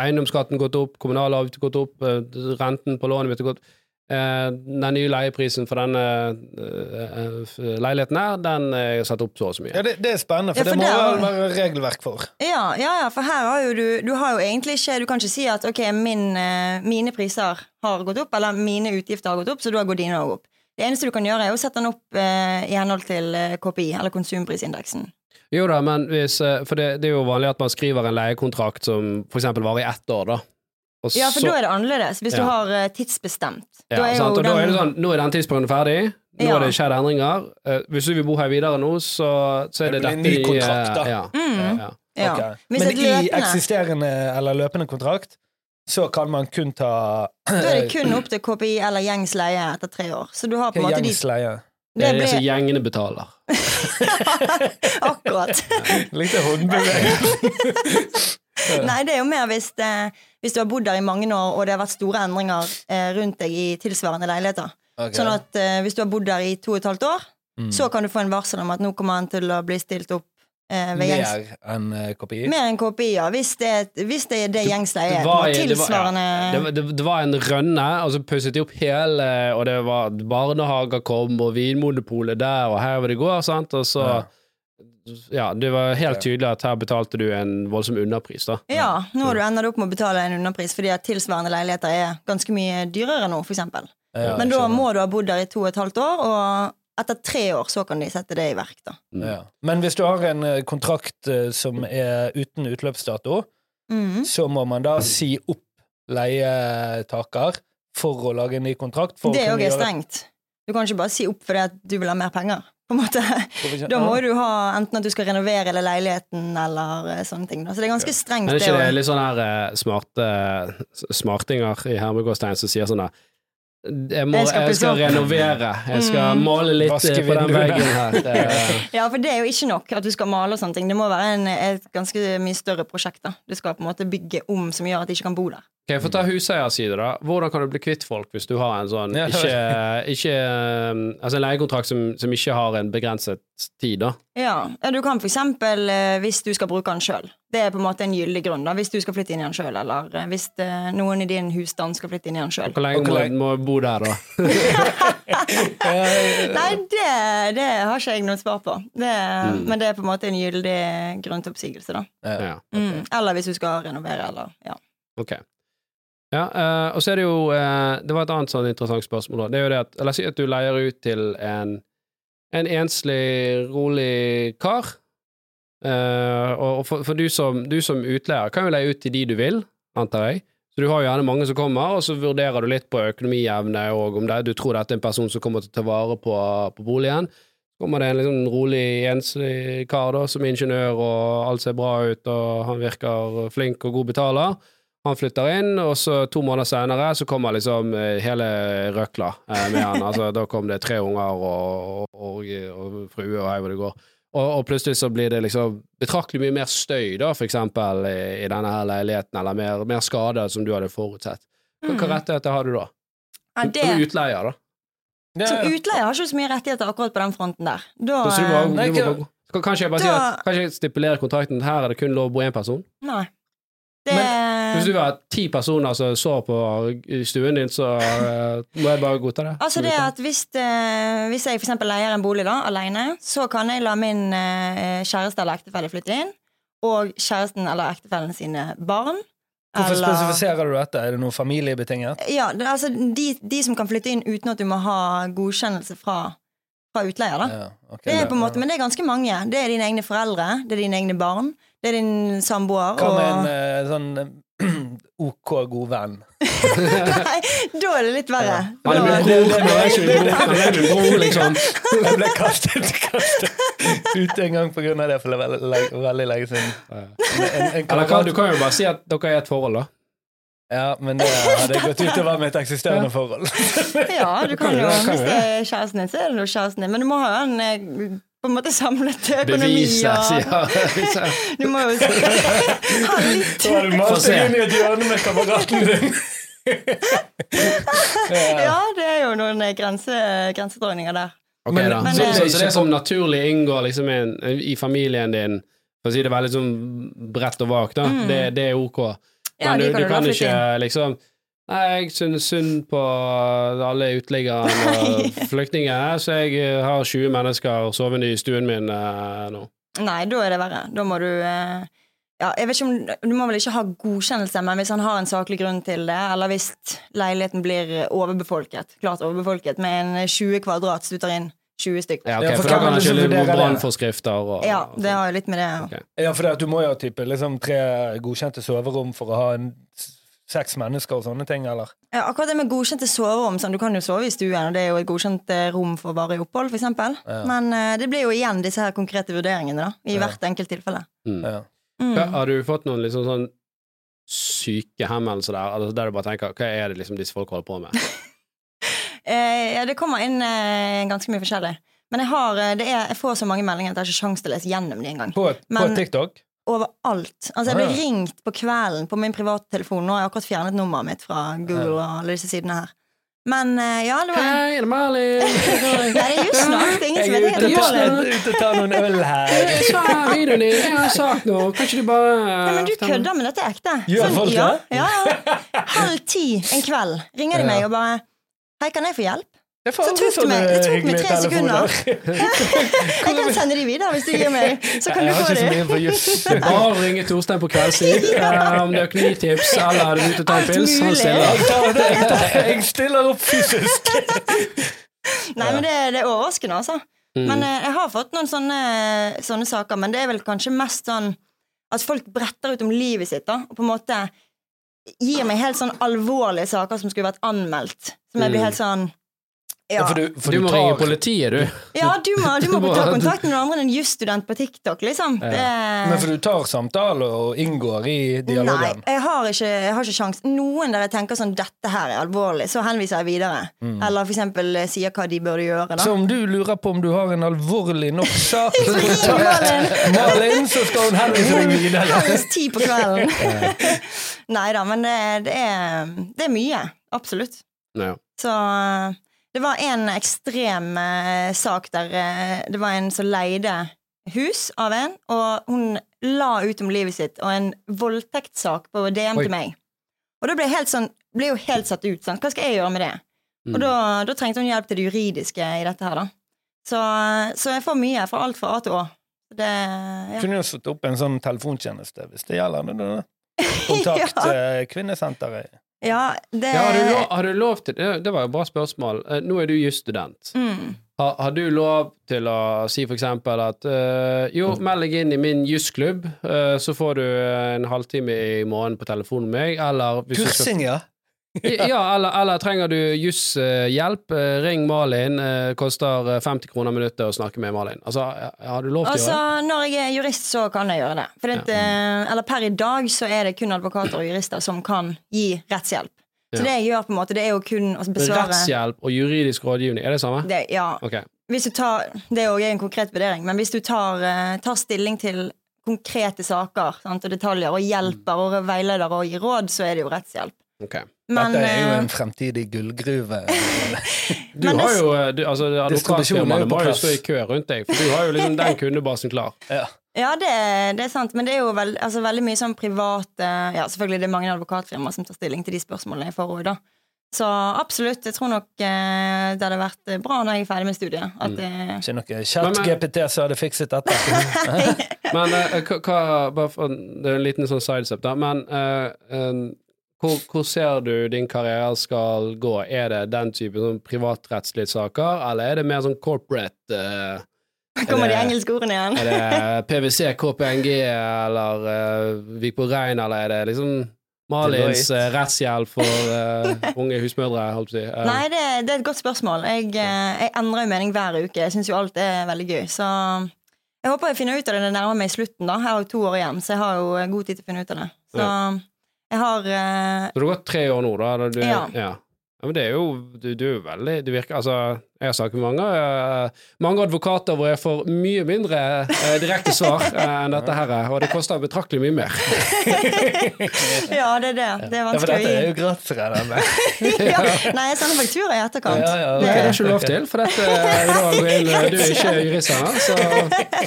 eiendomsskatten gått opp, kommunalavgiften gått opp, eh, renten på lånet mitt har gått eh, Den nye leieprisen for denne eh, eh, leiligheten her, den er satt opp så og så mye. Ja, det, det er spennende, for, Ja, for det må vel være regelverk for. Ja, ja, ja, for her har jo du Du har jo egentlig ikke Du kan ikke si at ok, min, eh, mine priser har gått opp, eller mine utgifter har gått opp, så da går dine òg opp. Det eneste du kan gjøre, er å sette den opp eh, i henhold til eh, KPI, eller konsumprisindeksen. Jo da, men hvis eh, For det, det er jo vanlig at man skriver en leiekontrakt som eksempel varer i ett år, da. Og Ja, for så- da er det annerledes. Hvis du har eh, tidsbestemt. ja, da er jo sant? Og da er det sånn Nå er den tidsperioden ferdig. Nå Ja. har det skjedd endringer. Uh, hvis du vil bo her videre nå, så, så er det, Det dette ny de, kontrakt, da. Ja, Mm. ja. Ja. Ok. Men løpende... i eksisterende eller løpende kontrakt så kan man kun ta da er det kun opp til KPI eller gjengs leie etter tre år. Så du har på en måte de gjengs leie. Det er det som gjengene betaler. Akkurat. Litt håndbevegelse. Nei, det er jo mer hvis, det, hvis du har bodd der i mange år, og det har vært store endringer eh, rundt deg i tilsvarende leiligheter. Okay. Sånn at eh, hvis du har bodd der i to og et halvt år, Mm. så kan du få en varsel om at nå kommer han til å bli stilt opp eh, Mer enn eh, KPI? Mer enn KPI, ja. Hvis det, hvis det er det gjengs er. Tilsvarende det, var, ja, det, var- det, det var en rønne, og så pusset de opp hele Og det var barnehager kom, og Vinmonopolet der, og her vil det gå, sant, og så Ja. Ja, det var helt tydelig at her betalte du en voldsom underpris, da. Ja, nå har du ender opp med å betale en underpris fordi at tilsvarende leiligheter er ganske mye dyrere nå, eksempel. Ja, Men da må du ha bodd der i to og et halvt år, og etter tre år så kan de sette det i verk, da. ja. Men hvis du har en eh, kontrakt eh, som er uten utløpsdato, mm. så må man da si opp leietaker for å lage en ny kontrakt? For Det òg er gjøre- strengt. Du kan ikke bare si opp fordi at du vil ha mer penger. På en måte. Da må du ha enten at du skal renovere eller leiligheten eller eh, sånne ting. Så det er ganske strengt. Men er ikke det litt sånn her eh, smarte smartinger i hermegårdstein som sier sånn der jeg, må, Jeg skal jeg skal renovere. Jeg skal Mm. male litt Vaske eh, på den veggen her. Ja, for det er jo ikke nok at du skal male og sånne ting. Det må være en, et ganske mye større prosjekt. da. Du skal på en måte bygge om som gjør at de ikke kan bo der. Ok, Få ta huseierside, da. Hvordan kan du bli kvitt folk hvis du har en sånn ikke, ikke um, Altså en leiekontrakt som, som ikke har en begrenset tid, da? Ja, ja Du kan for eksempel eh, hvis du skal bruke den sjøl. Det er på en måte en gyldig grunn. da, Hvis du skal flytte inn i den sjøl, eller eh, hvis eh, noen i din husstand skal flytte inn i den sjøl. Hvor lenge må, må, jeg bo der, da? Nei, det, det har ikke jeg noe svar på. Det, Men det er på en måte en gyldig grunn til oppsigelse, da. Ja. Ja. Mm. Eller hvis du skal renovere, eller ja. Ok. Ja, eh, og så er det jo Det var et annet sånn interessant spørsmål. da. Det er jo det at La oss si at du leier ut til en, en enslig, rolig kar. Eh, og for, for du, som, du som utleier kan jo leie ut til de du vil, antar jeg. Så du har jo gjerne mange som kommer, og så vurderer du litt på økonomievne og om det, du tror dette er en person som kommer til å ta vare på, på boligen. Så kommer det en liksom rolig, enslig kar da, som er ingeniør, og alt ser bra ut, og han virker flink og god betaler. Han flytter inn, og så to måneder senere så kommer liksom eh, hele røkla eh, med han. Altså, da kom det tre unger og, og, og frue og hei hvor det går. Og, og plutselig så blir det liksom betraktelig mye mer støy, da, for eksempel, i, i denne her leiligheten, eller mer, mer skade som du hadde forutsett. Hva, hva rettigheter har du da? ja Som det, utleier, da. Ja, som utleier har ikke så mye rettigheter akkurat på den fronten der. Da, Så du må, du må kanskje jeg bare da... sier at Kanskje jeg stipulerer kontrakten at her er det kun lov å bo én person? Nei. Det, Hvis du har ti personer som sår på stuen din, så eh, må jeg bare godta det. Altså det at hvis, eh, hvis jeg eksempel leier en bolig da, alene, så kan jeg la min eh, kjæreste eller ektefelle flytte inn, og kjæresten eller ektefellen sine barn. Hvorfor eller- spesifiserer du dette? Er det noe familiebetinget? Ja, det, altså de, de som kan flytte inn uten at du må ha godkjennelse fra, fra utleier, da. Ja, okay, Det er på en måte, Men det er ganske mange. Det er dine egne foreldre, det er dine egne barn, det er din samboer. Hva med en eh, sånn eh, OK god venn? Nei, da er det litt verre. Ja. Da- det, bror, liksom. Jeg ble kastet, kastet ut en gang på grunn av det for veldig, veldig, lenge siden. En, en, en Eller kan, du kan jo bare si at dere er i et forhold, da. Ja, men det hadde gått utover mitt eksisterende forhold. Ja, du kan jo, hvis det er kjæresten din, så er det jo kjæresten din. Men du må ha en eh, på en måte samlet økonomi og sier Du må jo ha litt Få se. inn i et hjørne med kameraten din. Ja, det er jo noen eh, grense, grensedragninger der. Ok, Men- da. men så, det- så, så det som naturlig inngår liksom i, en, i familien din, for å si det veldig sånn bredt og vagt, Mm. det, det er ok. Ja, Men ja, du, kan du kan ikke liksom Nei, jeg synes synd på alle uteliggerne og flyktninger, så jeg eh, har 20 mennesker sovende i stuen min eh, nå. Nei, da er det verre. Da må du eh, ja, jeg vet ikke om, Du må vel ikke ha godkjennelse, men hvis han har en saklig grunn til det, eller hvis leiligheten blir overbefolket, klart overbefolket, med en 20 kvadrat, så du tar inn 20 stykker. Ja, ok, Ja, for for da kan han liksom på brannforskrifter og Ja, det har jo litt med det okay. Ja, for det at du må jo ha type liksom tre godkjente soverom for å ha en seks mennesker og sånne ting, eller? Ja, akkurat det med godkjente soverom sånn, Du kan jo sove i stuen, og det er jo et godkjent eh, rom for varig opphold, f.eks. Ja. Men uh, det blir jo igjen disse her konkrete vurderingene da, i Ja. hvert enkelt tilfelle. Mm. Ja. Mm. Har du fått noen liksom sånn syke henvendelser der, altså der du bare tenker hva er det liksom disse folk holder på med? Eh, ja, det kommer inn eh, ganske mye forskjellig. Men jeg, har, det er, jeg får så mange meldinger at jeg har ikke sjanse til å lese gjennom de engang. På, på TikTok? Overalt. Altså, jeg ble ringt på kvelden på min private telefon. Nå har jeg akkurat fjernet nummeret mitt fra Google og alle disse sidene her. Men eh, ja, det var Hei, er det Malin? Nei, det er just snart. Det er ingen som er vet det. Jeg er ute og tar noen øl her. Jeg sa videoen din, jeg har sagt noe, kan ikke du bare Nei, men du kødder med dette er ekte. Gjør folk ja, det? Ja, ja. Halv ti en kveld ringer de meg og bare Hei, kan jeg få hjelp? Det Så tok det meg- det tok meg tre sekunder. Jeg kan sende de videre hvis du gir meg. Så kan Jeg du få ikke så de. mye på juss. Bare ringe Torstein på kveldstid eh, om det er økonomitips eller er du ute og tar en pils. Han stiller. Jeg stiller opp fysisk. Nei, men det, det er overraskende, altså. Mm. Men eh, jeg har fått noen sånne, sånne saker, men det er vel kanskje mest sånn at folk bretter ut om livet sitt, da, og på en måte gir meg helt sånn alvorlige saker som skulle vært anmeldt. Som jeg blir Mm. helt sånn Ja, for du, for Du må tar- ringe politiet, du. ja du, må, du må ta kontakt med noen andre enn en jusstudent på TikTok, liksom. Det, Men for du tar samtaler og inngår i Nei, jeg har ikke, jeg har ikke sjans. Noen der jeg tenker sånn 'dette her er alvorlig', så henviser jeg videre. Eller for eksempel eh, sier hva de burde gjøre. Da. Mm. Så om du lurer på om du har en alvorlig nok sak Så. Malin, så skal hun henvise deg videre. Helst ti på kvelden. Nei da, men det, det, er, det er mye. Absolutt. Ja. Så eh, det var en ekstrem eh, sak der eh, det var en som leide hus av en, og hun la ut om livet sitt og en voldtektssak på DM Oi. til meg. Og da ble jeg helt sånn, ble jo helt satt ut. Sånn, Hva skal jeg gjøre med det? Og Mm. da, da trengte hun hjelp til det juridiske i dette her, da. Så, så jeg får mye fra alt fra A til Å. Det, ja. Kunne jo satt opp en sånn telefontjeneste hvis det gjelder. det, det. Kontakt Ja. eh, kvinnesenteret. Ja, det Ja, har, du lov, har du lov til det? Det var et bra spørsmål. Eh, Nå er du jusstudent. mm. Har, har du lov til å si for eksempel at eh, jo, meld deg inn i min jusklubb, eh, så får du en halvtime i måneden på telefonen med meg, eller hvis du skal Kursing, ja. Ja, eller, eller trenger du jusshjelp, eh, ring Malin, eh, koster eh, 50 kroner minuttet å snakke med Malin. Altså, har du lov til Altså, å gjøre det? når jeg er jurist, så kan jeg gjøre det. Det, eh, eller per i dag så er det kun advokater og jurister som kan gi rettshjelp. Så Ja. det jeg gjør, på en måte, det er jo kun å besvare Rettshjelp og juridisk rådgivning, er det samme? det, Ja. Okay. Tar, det er jo en konkret vurdering, men hvis du tar, eh, tar stilling til konkrete saker sant, og detaljer, og hjelper og veileder og gir råd, så er det jo rettshjelp. Ok. Men, Dette er jo eh, en fremtidig gullgruve. Du har jo, eh, du, altså Distribusjonen Advokatfirmaene må jo stå i kø rundt deg, for du har jo liksom den kundebasen klar. ja. Ja, det, det er sant, men det er jo veld, altså, veldig mye sånn private Ja, selvfølgelig det er mange advokatfirmaer som tar stilling til de spørsmålene jeg får òg, da. Så absolutt, jeg tror nok eh, det hadde vært bra når jeg er ferdig med studiet. At Mm. det, Ikke noe chat-GPT som hadde fikset dette. Men eh, hva, hva bare for, Det er en liten sånn sidestep, da. Men eh, eh, hvor, hvor ser du din karriere skal gå? Er det den type sånn privatrettslige saker, eller er det mer sånn corporate eh, kommer de det- engelske ordene igjen. Er det PwC, KPNG eller uh, Vik på Rein, eller er det liksom Malins eh, rettshjelp for uh, unge husmødre, holdt på å si? Uh. Nei, det, det er et godt spørsmål. Jeg, jeg endrer jo mening hver uke. Jeg syns jo alt er veldig gøy. Så jeg håper jeg finner ut av det når det nærmer meg slutten. da Jeg har jo to år igjen, så jeg har jo god tid til å finne ut av det. Så jeg har uh... Så du har gått tre år nå, da? Du, Ja. ja. Ja, men det er jo Du, du er jo veldig Du virker Altså, jeg har snakket med mange, uh, mange advokater hvor jeg får mye mindre uh, direkte svar uh, enn dette her, og det koster betraktelig mye mer. Ja, det er det. Det er Ja, for dette er jo gratis, regner jeg med. ja. Nei, jeg sender faktura i etterkant. Ja, ja, ok. Det er ikke lov til, for dette er Du er ikke jurist her, så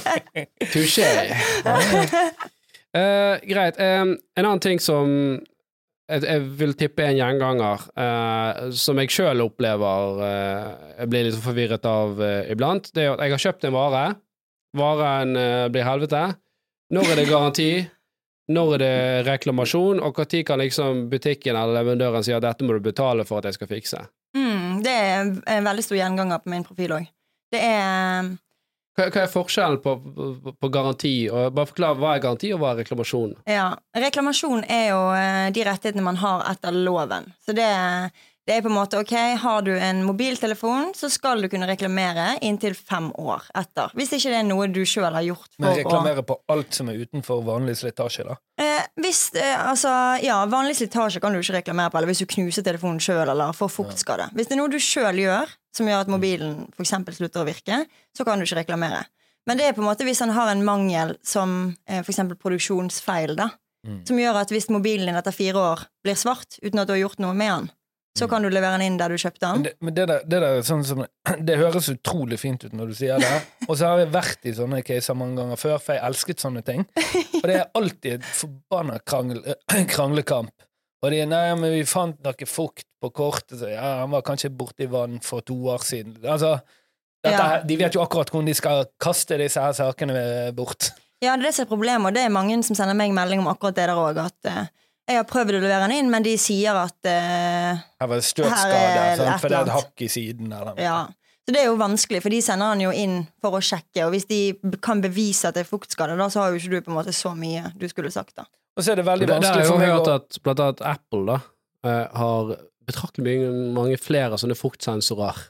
touché. Eh, greit. Um, en annen ting som jeg, jeg vil tippe en gjenganger, uh, som jeg sjøl opplever uh, jeg blir litt forvirret av iblant, det er at jeg har kjøpt en vare. Varen blir helvete. Når er det garanti? Når er det reklamasjon? Og når kan liksom butikken eller leverandøren si at dette må du betale for at jeg skal fikse? Mm, det er en veldig stor gjenganger på min profil òg. Det er Hva, er forskjellen på, på, på garanti? Og bare forklar hva er garanti, og hva er reklamasjon? Ja. Reklamasjon er jo eh, de rettighetene man har etter loven. Så det, det er på en måte ok, har du en mobiltelefon, så skal du kunne reklamere inntil fem år etter. Hvis ikke det er noe du sjøl har gjort Men å reklamere på alt som er utenfor vanlig slitasje, da. Eh, hvis, eh, altså, ja, Vanlig slitasje kan du ikke reklamere på, eller hvis du knuser telefonen sjøl eller får fuktskade. Hvis det er noe du sjøl gjør, som gjør at mobilen for slutter å virke, så kan du ikke reklamere. Men det er på en måte hvis han har en mangel som eh, eksempel produksjonsfeil, da, Mm. som gjør at hvis mobilen din etter fire år blir svart uten at du har gjort noe med den, så kan du levere den inn der du kjøpte den. det, men det, der, det der er sånn som Det høres utrolig fint ut når du sier det. Og så har jeg vært i sånne caser mange ganger før, for jeg elsket sånne ting. Og det er alltid et forbanna krangel, kranglekamp. Og de nei, men vi fant noe fukt på kortet, så ja, han var kanskje borti vann for to år siden. Altså, dette, Ja. De vet jo akkurat hvordan de skal kaste disse her sakene bort. Ja, det er det som er problemet, og det er mange som sender meg melding om akkurat det der òg, at eh, jeg har prøvd å levere den inn, men de sier at uh, Her var det støtskade, for det er et hakk i siden. Eller. noe. Ja. Så det er jo vanskelig, for de sender den jo inn for å sjekke, og hvis de kan bevise at det er fuktskade, da så har jo ikke du på en måte så mye du skulle sagt, da. Og så er det Det, veldig det vanskelig for meg hørt å at blant annet Apple da, eh, har betraktelig mange, flere sånne fuktsensorer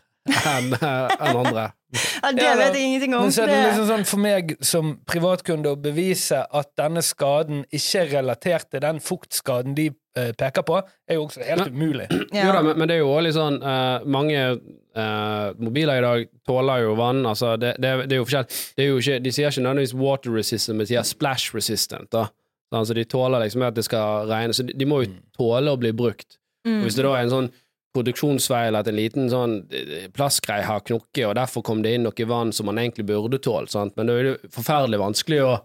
enn enn andre. Ja, det Ja, vet jeg ingenting om. Men så er det liksom sånn for meg som privatkunde å bevise at denne skaden ikke er relatert til den fuktskaden de eh, peker på, er jo også helt umulig. ja. Jo da, men, men det er jo også litt sånn uh, Mange uh, mobiler i dag tåler jo vann. Altså, det, det, det er jo forskjell. Det er jo ikke, de sier ikke nødvendigvis water resistant, men de sier splash resistant. Da. Så altså, de tåler liksom at det skal regne. Så de, de må jo tåle å bli brukt. Mm. Og hvis det da er en sånn produksjonsfeil at en liten sånn eh, plastgreie har knukket, og derfor kom det inn noe vann som man egentlig burde tålt, sant? men det er jo forferdelig vanskelig å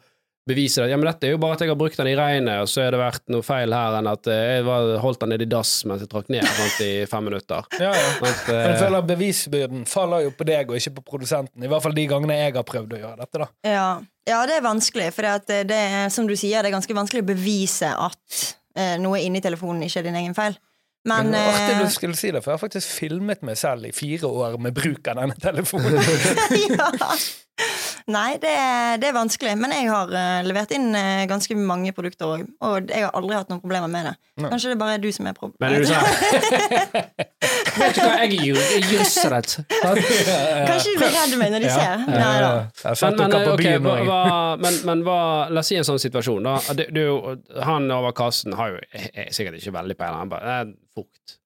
bevise det. Ja, men dette er jo bare at jeg har brukt den i regnet, og så har det vært noe feil her enn at eh, jeg holdt den nede i dass mens jeg trakk ned sant, i fem minutter. Ja, ja. Sant, Men jeg eh, føler at bevisbyrden faller jo på deg og ikke på produsenten. I hvert fall de gangene jeg har prøvd å gjøre dette. da Ja. ja, det er vanskelig, for det, det er, som du sier, det er ganske vanskelig å bevise at eh, noe inni telefonen ikke er din egen feil. Men var artig eh, du skulle si det, for jeg har faktisk filmet meg selv i fire år med bruk av denne telefonen. ja. Nei, det er, det er vanskelig. Men jeg har uh, levert inn uh, ganske mange produkter òg, og jeg har aldri hatt noen problemer med det. Kanskje det bare er du som er Men er du sånn Vet du hva, jeg er ju- jeg er jussredd. Kanskje du blir redd meg når de ser. Nei da. Men, men, dere på ok, byen hva, hva, men, men hva La oss si en sånn situasjon, da. Du, er han over kassen har jo er, er sikkert ikke veldig peiling. Han bare Det er fukt.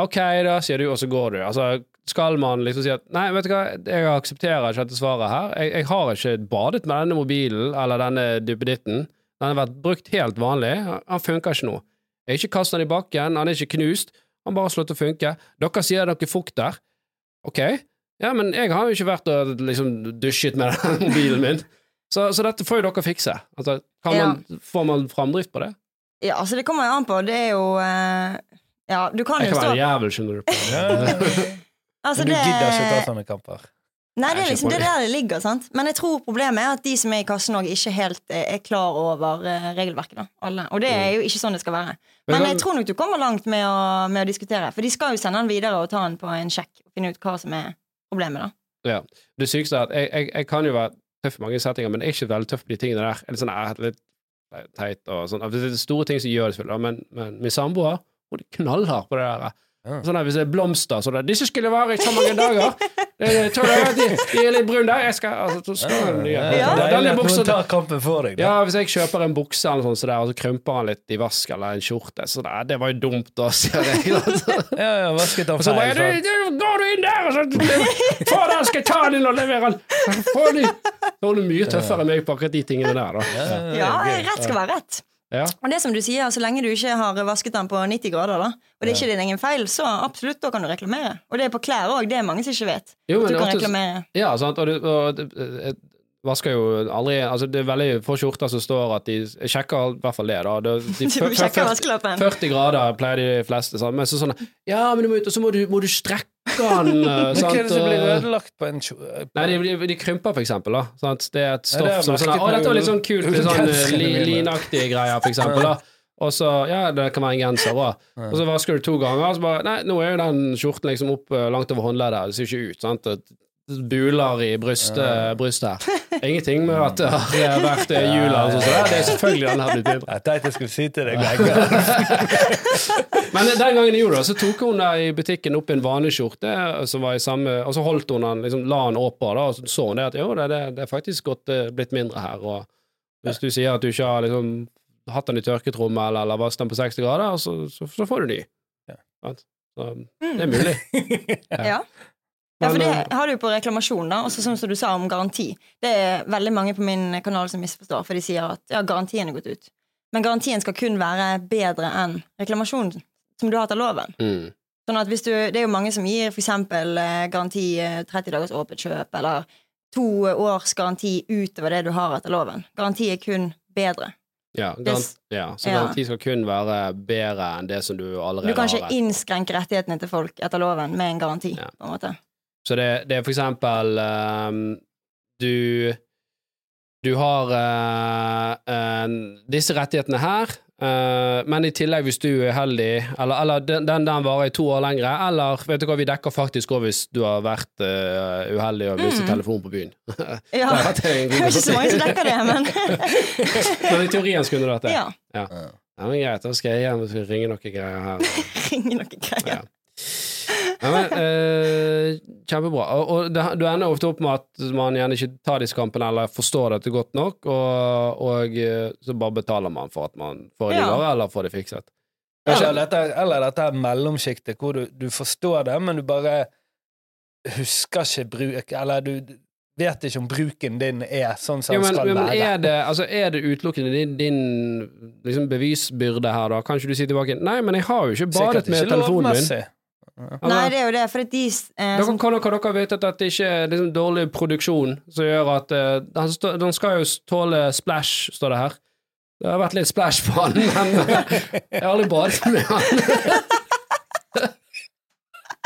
Ok, da, sier du, og så går du. Altså, skal man liksom si at Nei, vet du hva, jeg aksepterer ikke dette svaret her. Jeg, jeg har ikke badet med denne mobilen eller denne duppeditten. Den har vært brukt helt vanlig. Han funker ikke nå. Jeg har ikke kastet den i bakken, han er ikke knust. Han bare har slått å funke. Dere sier det er noe fukt der. Ok, ja, men jeg har jo ikke vært og liksom dusjet med den mobilen min. Så, så dette får jo dere fikse. Altså, kan Ja. man, får man framdrift på det? Ja, altså det kommer jo an på. Det er jo uh, Ja, du kan Jeg jo kan være være jævel, skjønner du. på. Altså, Men du det- gidder ikke ta sånne kamper. Nei, det er liksom det er der det ligger. sant? Men jeg tror problemet er at de som er i kassen òg, ikke helt eh, er klar over eh, regelverket. da, alle. Og det er jo ikke sånn det skal være. Men jeg tror nok du kommer langt med å, med å diskutere. For de skal jo sende den videre og ta den på en sjekk og finne ut hva som er problemet. da. Ja. Det sykeste er at jeg, jeg, jeg kan jo være tøff i mange settinger, men jeg er ikke veldig tøff på de tingene der. Eller sånn, er litt teit og sånn. Altså, Det er store ting som gjør det, selvfølgelig, men, men min samboer hun er knallhard på det der. Ja. Sånn der, Hvis det er blomster så det, 'Disse skulle vare i så mange dager.' Jeg tror jeg, de, de er litt brune der. Jeg skal, altså, så skal den nye. Ja. Deilig at buksa noen tar kampen for deg. da. Ja, hvis jeg kjøper en bukse eller sånn, så der, og så krymper han litt i vask eller en skjorte, så det, det var jo dumt, da, sier jeg. Ja, ja, vasket av feil. så bare du, du, Går du inn der, og så Få den, skal jeg ta den inn og levere den! Få den! Da er du mye tøffere enn meg på akkurat de tingene der, da. Ja, rett skal være rett. Ja. Og det som du sier, så lenge du ikke har vasket den på 90 grader, da, og det er ikke din egen feil, så absolutt, da kan du reklamere. Og det er på klær òg, det er mange som ikke vet. Jo, At du kan reklamere. Ja, sant, og, du, og jeg vasker jo aldri Altså, det er veldig få skjorter som står at de sjekker i hvert fall det, da. De, de, sjekker vaskelappen. 40 grader pleier de fleste, sånn. men så sånn Ja, men du må, og så må du, må du strekke den, uh, sant, hva er det som blir ødelagt på en kjole? Nei, de, de, krymper, for eksempel. Da. Sant? Det er et stoff er som sånn, Å, dette var litt sånn kult, litt sånn eh, li, linaktige greier, for eksempel. Da. Og så, ja, det kan være en genser bra. Og så vasker du to ganger, og så bare Nei, nå er jo den skjorten liksom opp eh, langt over håndleddet, det ser jo ikke ut, sant. Buler i brystet, brystet her. Ingenting med at det har vært eh, jul eller sånn, så det er selvfølgelig den har blitt mindre. Jeg tenkte jeg skulle si til deg begge. Men den gangen jeg gjorde det, så tok hun der i butikken opp en vanlig skjorte, som var i samme, og så holdt hun den, liksom la den åpen, da, og så så hun det at jo, det, det, det er faktisk godt eh, blitt mindre her. Og hvis du sier at du ikke har liksom hatt den i tørketrommet eller, eller vasket den på 60 grader, så, så, så får du ny. Ja. Så det er mulig. Ja. Ja, for det eh, har du på reklamasjon, da. Sånn som du sa om garanti. Det er veldig mange på min kanal som misforstår, for de sier at ja, garantien er gått ut. Men garantien skal kun være bedre enn reklamasjonen som du har etter loven. Mm. Sånn at hvis du, Det er jo mange som gir eksempel eh, garanti eh, 30 dagers åpent kjøp, eller to års garanti utover det du har etter loven. Garanti er kun bedre. Ja, garanti, ja, så garanti skal kun være bedre enn det som du allerede har. Du kan ikke har. innskrenke rettighetene til folk etter loven med en garanti. Ja. på en måte. Så det, det er for eksempel ehm, Du Du har uh, uh, disse rettighetene her, uh, men i tillegg, hvis du er uheldig Eller, eller den, den, varer i to år lengre, eller vet du hva, vi dekker faktisk òg hvis du har vært eh, uheldig og mistet Mm. telefonen på byen. Ja. Det er ikke så mange som dekker det, men Men i teorien skulle du dette. ja. Ja. Ja, men greit, da skal jeg hjem og ringe noen greier her. Ringe noen greier. Ja. Ja, men, eh, kjempebra. Og, og det, du ender ofte opp med at man gjerne ikke tar disse kampene eller forstår dette godt nok, og, og eh, så bare betaler man for at man får det Ja. eller får det fikset. Eller dette, eller dette er mellomsjiktet, hvor du, du forstår det, men du bare husker ikke bruk Eller du vet ikke om bruken din er sånn som Jo, den men, skal men være. er, det, altså, er det utelukkende din, din liksom bevisbyrde her, da? Kan ikke du si tilbake Nei, men jeg har jo ikke badet med telefonen min. Nei, det er jo det, for at de eh, Dere, som, kan, dere, dere vite at det ikke er liksom dårlig produksjon som gjør at eh, den, stå- den skal jo tåle splash, står det her. Det har vært litt splash på han, men jeg har aldri badet med han.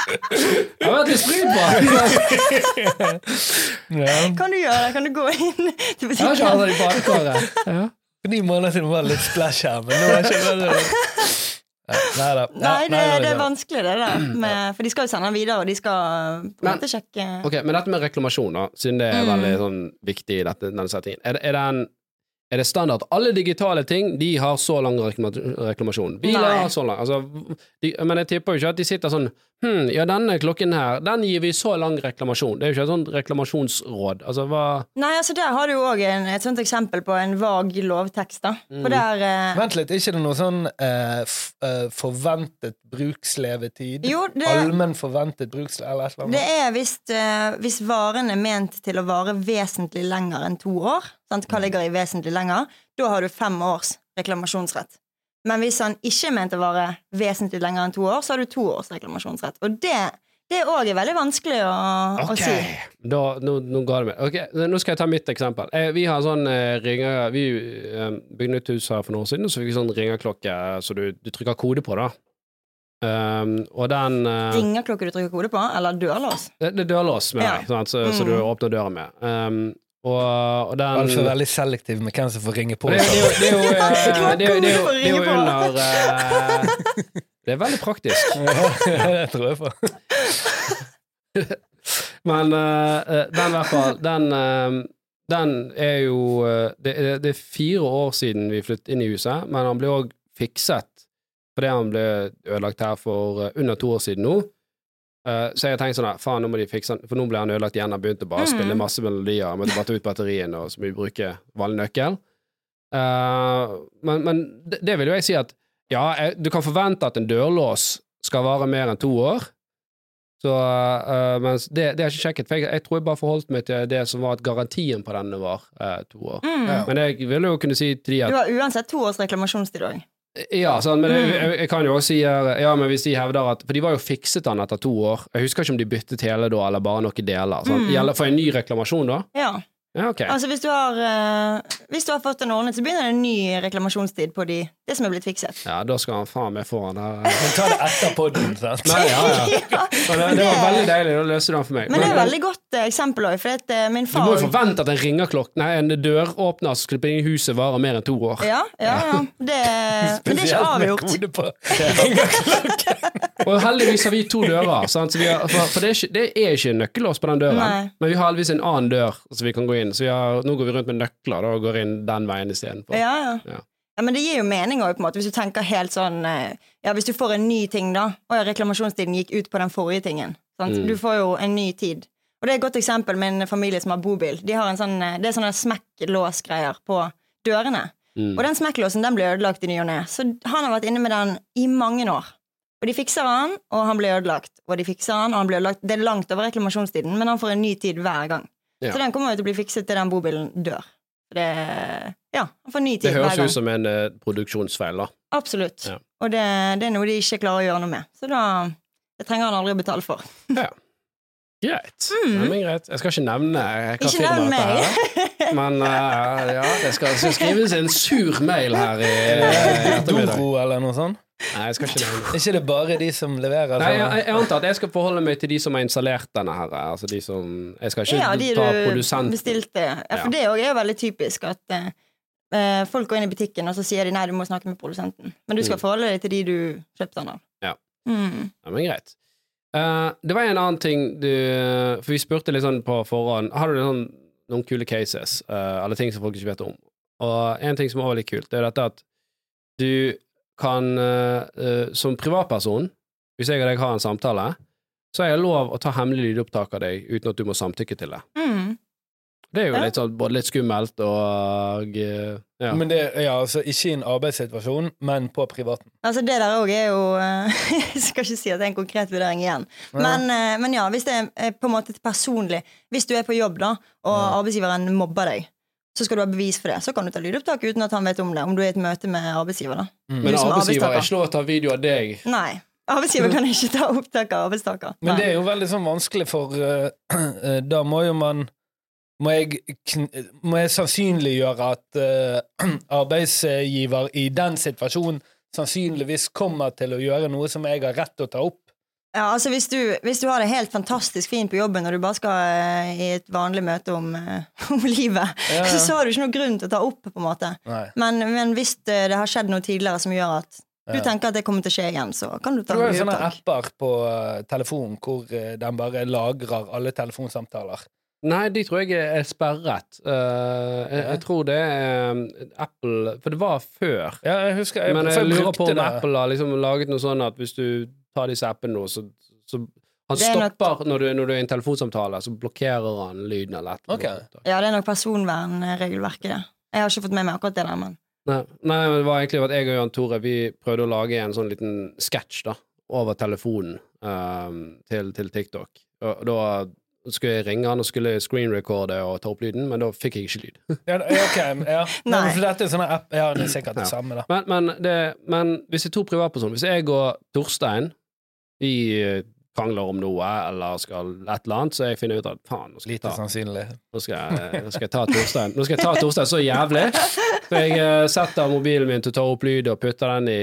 Jeg har vært litt sprut på han. Ja. Kan du gjøre det? Kan du gå inn til Jeg har ikke hatt det i badekaret. Ja. Ni måneder siden var det litt splash her, men nå er ikke det Nei da. Nei, det, det er vanskelig. det der. Med, for de skal jo sende den videre, og de skal på en Men- måte sjekke Ok, Men dette med reklamasjon, da, siden det er Mm. veldig sånn, viktig i dette, denne settingen. Er, det- er, det en, er det standard at alle digitale ting de har så lang reklamasjon? Biler Nei. har så lang altså, de, Men jeg tipper jo ikke at de sitter sånn Hm, ja, denne klokken her, den gir vi så lang reklamasjon. Det er jo ikke et sånt reklamasjonsråd. Altså, hva Nei, altså der har du jo òg et sånt eksempel på en vag lovtekst, da. Mm. Der eh, Vent litt, er ikke det noe sånn eh, eh, forventet brukslevetid? Jo, det- Allmenn forventet brukslevetid, eller et eller Det er hvis, eh, hvis varen er ment til å vare vesentlig lenger enn to år. Sant? Hva ligger i vesentlig lenger? Da har du fem års reklamasjonsrett. Men hvis han ikke er ment å vare vesentlig lenger enn to år, så har du to års reklamasjonsrett. Og det det òg er veldig vanskelig å, å si. da, nå, nå ga det meg. Ok, Nå skal jeg ta mitt eksempel. Eh, vi har sånn eh, ringer Vi eh, bygde nytt hus her for noen år siden, og så fikk vi sånn ringeklokke så du, du trykker kode på, da. Um, og den uh, Ringeklokke du trykker kode på, eller dørlås. Det, det er dørlås med Ja. sant? Så, så Mm. du åpner døren med. Um, og, og den Alf er veldig selektiv med hvem som får ringe på. det, det, er jo- under uh, Det er veldig praktisk. det tror jeg på. Men eh, den i hvert fall, den, uh, den er jo det, det er fire år siden vi flyttet inn i huset, men han ble òg fikset fordi han ble ødelagt her for under to år siden nå. Eh, så jeg har tenkt sånn her, faen, nå må de fikse den, for nå ble han ødelagt igjen. Han begynte bare å Mm. spille masse melodier, måtte bare ta ut batteriene, og så må vi bruke vanlig nøkkel. Eh, men, men det, det vil jo jeg si at ja, jeg, du kan forvente at en dørlås skal vare mer enn to år. Så, uh, mens det, det har jeg ikke sjekket, for jeg, jeg tror jeg bare forholdt meg til det som var at garantien på denne var eh, to år. Mm. Men jeg vil jo kunne si til de at Du har uansett to års reklamasjonstid òg. Ja, sånn, men jeg, Mm. jeg, jeg kan jo også si her, Ja, men hvis de hevder at For de var jo fikset den etter to år. Jeg husker ikke om de byttet hele da, eller bare noen deler. Sånn. Mm. Gjelder for en ny reklamasjon, da? Ja. Ja, ok. Altså hvis du har uh, Hvis du har fått den ordnet, så begynner det en ny reklamasjonstid på de, det som er blitt fikset. Ja, da skal han faen meg få han der. Men ta det etter podden, sant? Nei, ja, ja. Ja, det, det var veldig deilig, da løste du den for meg. Men det er et veldig godt eh, eksempel òg, for det, eh, min du må jo forvente at en ringerklokke Nei, en døråpner som skulle inn i huset, varer mer enn to år. Ja, ja, ja. Det, men det er ikke avgjort. kode på. Og heldigvis har vi to dører, sant? Så vi har, for, for det, er ikke, det er ikke nøkkellås på den døren, Nei. men vi har heldigvis en annen dør så vi kan gå inn. Så ja, har, nå går vi rundt med nøkler da, og går inn den veien istedenfor. Ja, ja. Ja. Ja, men det gir jo mening òg, hvis du tenker helt sånn eh, Ja, hvis du får en ny ting, da. Ja, reklamasjonstiden gikk ut på den forrige tingen. Mm. Du får jo en ny tid. Og det er et godt eksempel med en familie som har bobil. De har en sånn, eh, det er sånne smekklåsgreier på dørene. Mm. Og den smekklåsen den ble ødelagt i ny og ne. Så han har vært inne med den i mange år. Og de fikser han, og han blir ødelagt. Og de fikser han, og han blir ødelagt. Det er langt over reklamasjonstiden, men han får en ny tid hver gang. Ja. Så den kommer jo til å bli fikset til den bobilen dør. Det, ja, han får ny tid Det høres ut som en uh, produksjonsfeil, da. Absolutt. Ja. Og det, det er noe de ikke klarer å gjøre noe med. Så da det trenger han aldri å betale for. Greit. Nei, men greit. Jeg skal ikke nevne hva Mm. Ikke firmaet nevn meg. er. Men uh, ja, det skal, skrives en sur mail her i, i ettermiddag. Doro eller noe sånt? Nei, jeg skal ikke nevne det. Er ikke det bare de som leverer Nei, jeg, sånn? jeg antar at jeg skal forholde meg til de som har installert denne her. Altså de som Jeg skal ikke Ja, de ta du produsenten. bestilte. Ja, for det òg er jo veldig typisk at uh, folk går inn i butikken, og så sier de nei, du må snakke med produsenten. Men du skal Mm. forholde deg til de du kjøpte den av. Ja. Mm. Ja, men greit. Eh, det var en annen ting du For vi spurte litt sånn på forhånd Har du sånn, noen kule cases, uh, eller ting som folk ikke vet om? Og en ting som er litt kult, det er dette at du kan uh, eh, som privatperson, hvis jeg og deg har en samtale, så er det lov å ta hemmelig lydopptak av deg uten at du må samtykke til det. Mm. Det er jo Ja. litt sånn, både litt skummelt og eh, ja. Men det, ja, altså ikke i en arbeidssituasjon, men på privaten. Altså Det der òg er jo eh, Jeg skal ikke si at det er en konkret vurdering igjen. Men, eh, men ja, hvis det er på en måte personlig Hvis du er på jobb, da, og arbeidsgiveren mobber deg, så skal du ha bevis for det. Så kan du ta lydopptak uten at han vet om det. Om du er i et møte med arbeidsgiver. da Men arbeidsgiver er ikke lov å ta video av deg. Nei. Arbeidsgiver kan ikke ta opptak av arbeidstaker. Men det er jo veldig sånn vanskelig, for eh, da må jo man må jeg, må jeg sannsynliggjøre at uh, arbeidsgiver i den situasjonen sannsynligvis kommer til å gjøre noe som jeg har rett til å ta opp. Ja, altså hvis du, hvis du har det helt fantastisk fint på jobben, og du bare skal uh, i et vanlig møte om, uh, om livet, Ja, ja. så, har du ikke noen grunn til å ta opp. på en måte Men, men hvis det, det har skjedd noe tidligere som gjør at du tenker at det kommer til å skje igjen, så kan du ta Du har sånne apper på telefonen hvor den bare lagrer alle telefonsamtaler. Nei, de tror jeg er sperret. Uh, jeg, jeg tror det er um, Apple For det var før. Ja, jeg husker jeg, Men jeg lurer på om det. Apple har liksom laget noe sånn at hvis du tar disse appene nå, så, så Han Det er nok- stopper når, du, når du er i en telefonsamtale, så blokkerer han lyden eller et okay. Ja, det er nok personvernregelverket. det. Jeg har ikke fått med meg akkurat det der, men Nei, nei, men det var egentlig at jeg og Jan Tore Vi prøvde å lage en sånn liten sketsj da over telefonen um, til, til TikTok. Og da skulle jeg ringe han og skulle screenrecorde og ta opp lyden, men da fikk jeg ikke lyd. Ja, ja, ok, ja. Nei, Nei. for dette er sånne app Ja, det er sikkert det Ja. samme, da. Men, men, det, men hvis det er to privatpersoner Hvis jeg og Torstein Vi eh, krangler om noe eller skal et eller annet, så jeg finner ut at faen, nå skal Lite ta, sannsynlig. nå skal jeg, nå skal jeg ta Torstein Nå skal jeg ta Torstein så jævlig. Så jeg eh, setter mobilen min til å ta opp lyd og putter den i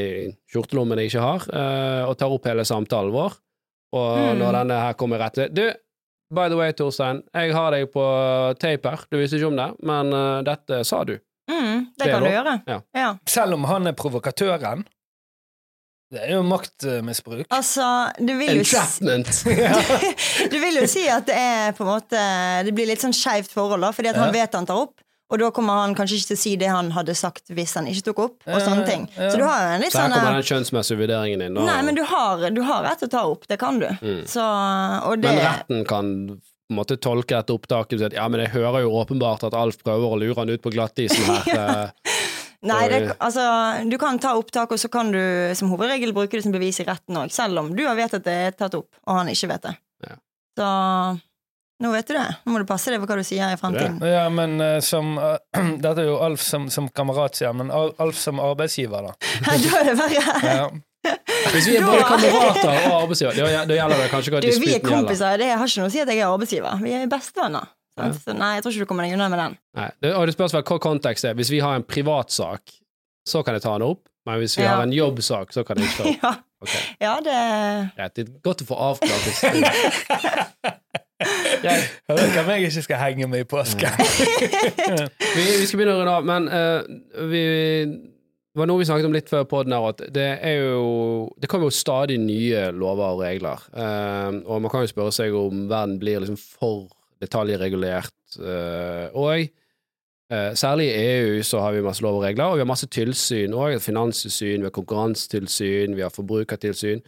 skjortelommen jeg ikke har, eh, og tar opp hele samtalen vår. Og Mm. når denne her kommer rett til Du, by the way, Torstein, jeg har deg på tape her. Du visste ikke om det, men uh, dette sa du. mm, det, Det kan du lov. gjøre. Ja. Ja. Selv om han er provokatøren. Det er jo maktmisbruk. Altså, du vil jo Entrapment! Du vil jo si at det er på en måte Det blir litt sånn skeivt forhold, da, fordi at han vet han tar opp. Og da kommer han kanskje ikke til å si det han hadde sagt hvis han ikke tok opp. Og Ja, sånne ting ja. Så du har en litt Så her sånn kommer eh, den kjønnsmessige vurderingen din. da. Nei, men du har, du har rett til å ta opp. Det kan du. Mm. Så, og det Men retten kan på en måte tolke dette opptaket og si at ja, men jeg hører jo åpenbart at Alf prøver å lure han ut på glattisen her. ja. Nei, det, altså, du kan ta opptak, og så kan du som hovedregel bruke det som bevis i retten òg, selv om du har vet at det er tatt opp, og han ikke vet det. Ja. Så nå vet du det. Nå må du passe deg for hva du sier i fremtiden. Ja, men uh, som eh, Dette er jo Alf som, som kamerat, sier men Alf som arbeidsgiver, da. da er det verre. Ja. Hvis vi er både kamerater og arbeidsgiver, da da gjelder det kanskje hva Du, vi er kompiser. Det har ikke noe å si at jeg er arbeidsgiver. Vi er bestevenner. Ja. Så nei, jeg tror ikke du kommer deg unna med den. Nei, det, og det spørs vel hva kontekst er. Hvis vi har en privatsak, så kan jeg ta den opp. Men hvis vi Ja. har en jobbsak, så kan jeg ikke ta den opp. Ja, ja det det er godt å få avklart. Jeg, vet ikke om jeg ikke skal henge meg i påsken. vi, vi skal begynne å runde av, men uh, vi det var noe vi snakket om litt før poden her, at det er jo Det kommer jo stadig nye lover og regler. Uh, og man kan jo spørre seg om verden blir liksom for detaljregulert. uh, eh, særlig i EU så har vi masse lover og regler, og vi har masse tilsyn òg. Finanstilsyn, vi har konkurransetilsyn, vi har forbrukertilsyn,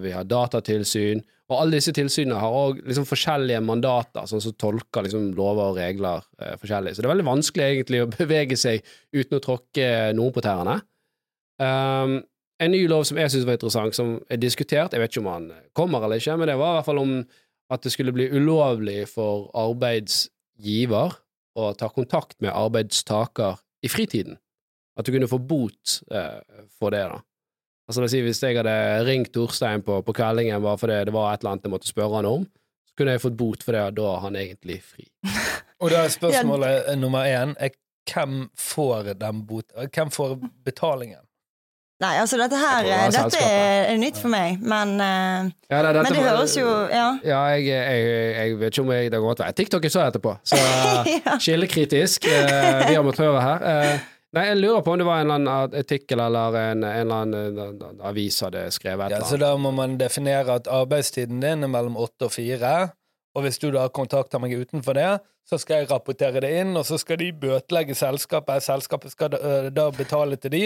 vi har datatilsyn. Og alle disse tilsynene har òg liksom forskjellige mandater, sånn som tolker liksom lover og regler eh, forskjellig. Så det er veldig vanskelig egentlig å bevege seg uten å tråkke noen på tærne. Um, en ny lov som jeg syns var interessant, som er diskutert, jeg vet ikke om han kommer eller ikke, men det var i hvert fall om at det skulle bli ulovlig for arbeidsgiver å ta kontakt med arbeidstaker i fritiden. At du kunne få bot eh, for det, da. Altså, det vil si, hvis jeg hadde ringt Torstein på, på kveldingen bare fordi det var et eller annet jeg måtte spørre han om, så kunne jeg fått bot for det, og da er han egentlig fri. Og da er spørsmålet eh, nummer én er hvem får den bot... Hvem får betalingen? Nei, altså dette her det var Dette er, nytt for meg, men, eh, Ja, det, men det høres jo Ja. Ja, jeg, jeg, jeg vet ikke om jeg Det kan godt være TikTok jeg så etterpå, så Ja. skillekritisk. Eh, vi amatører her. Eh, nei, jeg lurer på om det var en eller annen artikkel eller en, en eller annen eh, avis hadde skrevet et Ja, eller så da må man definere at arbeidstiden din er mellom åtte og fire. Og hvis du da kontakter meg utenfor det, så skal jeg rapportere det inn, og så skal de bøtelegge selskapet. Selskapet skal da, øh, da betale til de.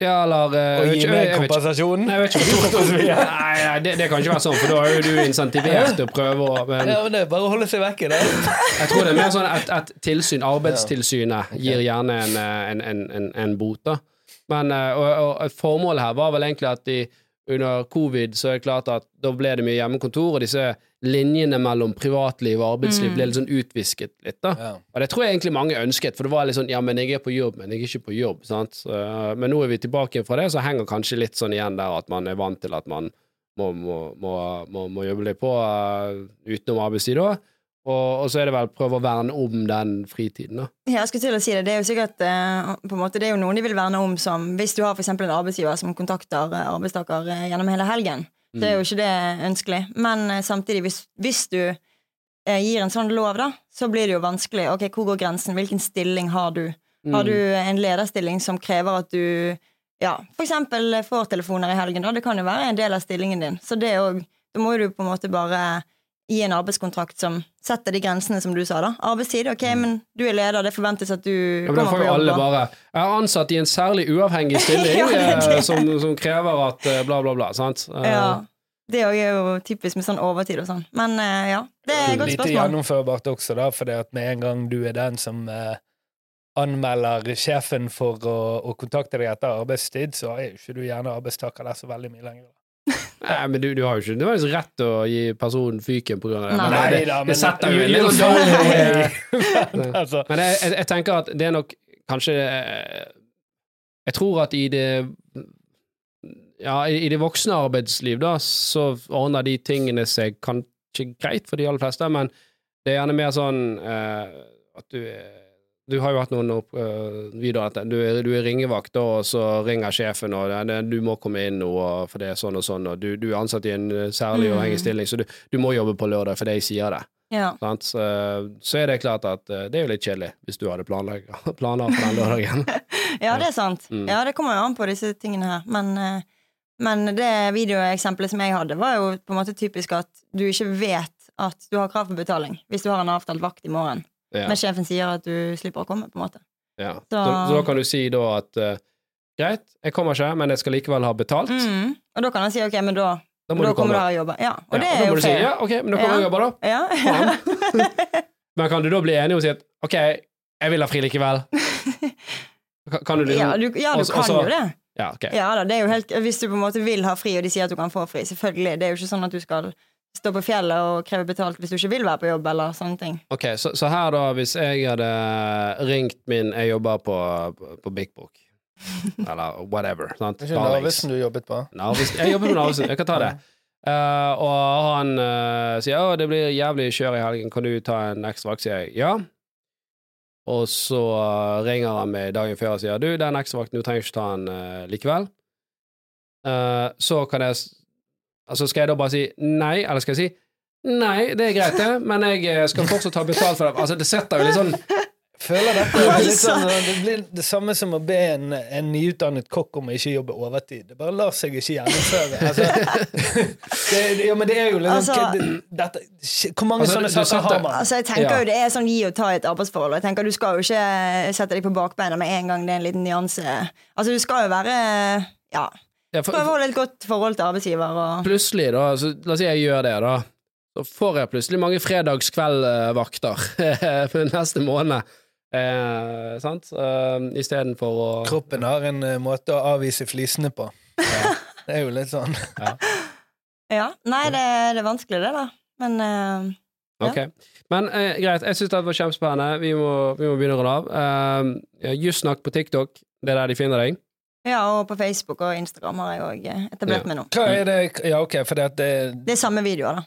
Ja, eller eh, Og gi meg kompensasjonen? Nei, jeg vet ikke Nei, nei det, det kan ikke være sånn, for da er jo du insentivert til å prøve å men Ja, men det er bare å holde seg vekk i det. Jeg tror det er mer sånn at, at tilsyn, Arbeidstilsynet gir gjerne en, eh, en, en, en, en bot, da. Men eh, og, og formålet her var vel egentlig at de, under covid så er det klart at da ble det mye hjemmekontor, og disse linjene mellom privatliv og arbeidsliv ble litt sånn utvisket litt, da. Ja. Og det tror jeg egentlig mange ønsket, for det var litt sånn ja, men jeg er på jobb, men jeg er ikke på jobb, sant. Så, men nå er vi tilbake fra det, så henger kanskje litt sånn igjen der at man er vant til at man må, må, må, må, må jobbe litt på uh, utenom arbeidstid da. Og, og så er det vel prøve å verne om den fritiden, da. Ja, jeg skulle til å si det. Det er jo sikkert eh, på en måte, det er jo noen de vil verne om som Hvis du har eksempel en arbeidsgiver som kontakter eh, arbeidstaker eh, gjennom hele helgen, så er jo ikke det ønskelig. Men eh, samtidig, hvis, hvis du eh, gir en sånn lov, da, så blir det jo vanskelig. Ok, Hvor går grensen? Hvilken stilling har du? Har du en lederstilling som krever at du ja, for eksempel får telefoner i helgen? da, Det kan jo være en del av stillingen din. Så det òg da må du på en måte bare gi en arbeidskontrakt som setter de grensene som du sa. da. Arbeidstid, ok, men du er leder, det forventes at du kommer Ja, men da får jo alle bare Jeg er ansatt i en særlig uavhengig stilling Ja, det det. eh, som, som krever at eh, bla, bla, bla. Sant? Eh, Ja. Det er jo typisk med sånn overtid og sånn. Men ja, det er et godt Lite litt gjennomførbart også, da, fordi at med en gang du er den som anmelder sjefen for å, å kontakte deg etter arbeidstid, så er jo ikke du gjerne arbeidstaker der så veldig mye lenger. Nei, men du, du har jo ikke nødvendigvis rett å gi personen fyken av det. Nei. Men det, da, det setter jo litt sånn altså, Men jeg, jeg, jeg tenker at det er nok kanskje eh, Jeg tror at i det Ja, i, i det voksne arbeidsliv, da, så ordner de tingene seg kanskje greit for de aller fleste, men det er gjerne mer sånn uh, at du du har jo hatt noen opp, uh, videre at du, du er ringevakt, da, og så ringer sjefen, og du må komme inn nå, for det er sånn og sånn, og du, du er ansatt i en særlig særlig Mm. uavhengig stilling, så du, du må jobbe på lørdag fordi jeg sier det. Ja. Så, så er det klart at eh, det er jo litt kjedelig, hvis du hadde planer for den lørdagen. ja, det er sant. Mm. Ja, det kommer jo an på disse tingene her. Men, eh, men det videoeksempelet som jeg hadde, var jo på en måte typisk at du ikke vet at du har krav på betaling hvis du har en avtalt vakt i morgen. Ja, Men sjefen sier at du slipper å komme, på en måte. ja. Så- Så, så da kan du si da at uh, greit, jeg kommer ikke, men jeg skal likevel ha betalt. Mm. Og da kan han si ok, men da, Da da du kommer komme. du her og jobber. Ja, og Ja, det da er jo du si, ja, ok, men da kommer jeg og jobber, da. Ja. Men kan du da bli enig og si at ok, jeg vil ha fri likevel? Kan, kan du liksom ja, du, ja, du Også- kan også- jo det. Ja, okay. Ja da, det er jo helt Hvis du på en måte vil ha fri, og de sier at du kan få fri, selvfølgelig. Det er jo ikke sånn at du skal stå på fjellet og kreve betalt hvis du ikke vil være på jobb, eller sånne ting. Ok, så, så her da, hvis jeg hadde ringt min Jeg jobber på, på Big Book. Eller whatever. Sant? Det er ikke. Narvesen du jobbet på? Narvesen. Jeg jobber på Narvesen, jeg kan ta det. Uh, og han uh, sier å, det blir jævlig kjør i helgen, kan du ta en ekstra vakt? Sier jeg ja. Og så uh, ringer han meg dagen før og sier du, den ekstra vakten, du trenger ikke ta den eh, likevel. Så kan jeg Altså, skal jeg da bare si nei, eller skal jeg si nei, det er greit, det, men jeg eh, skal fortsatt ha betalt for det. Altså, det setter jo litt sånn Føler dette det litt sånn, Det blir det samme som å be en, en nyutdannet kokk om å ikke jobbe overtid. Det bare lar seg ikke gjennomføre. Altså, det, ja, men det er jo liksom Altså- dette, Hvor mange Altså, sånne saker setter- har man? Altså, jeg tenker Ja. jo Det er sånn gi og ta i et arbeidsforhold. Jeg tenker Du skal jo ikke sette deg på bakbeina med en gang det er en liten nyanse. Altså, du skal jo være Ja, ja, for, prøve å holde et godt forhold til arbeidsgiver. Og, plutselig, da, så, la oss si jeg gjør det, da, så får jeg plutselig mange fredagskveldvakter neste måned. Eh, sant? Eh, Istedenfor å Kroppen har en eh, måte å avvise flisene på. Det er jo litt sånn. ja, Nei, det, det er vanskelig, det, da. Men eh, Ok. Men eh, greit, jeg syns det var kjempespennende. Vi må, vi må begynne å runde av. Just Jussnakk på TikTok, det er der de finner deg. Ja, og på Facebook og Instagram har jeg òg etablert Ja. meg nå. Hva er det Ja, ok, for det, at det, Det er samme videoer, da.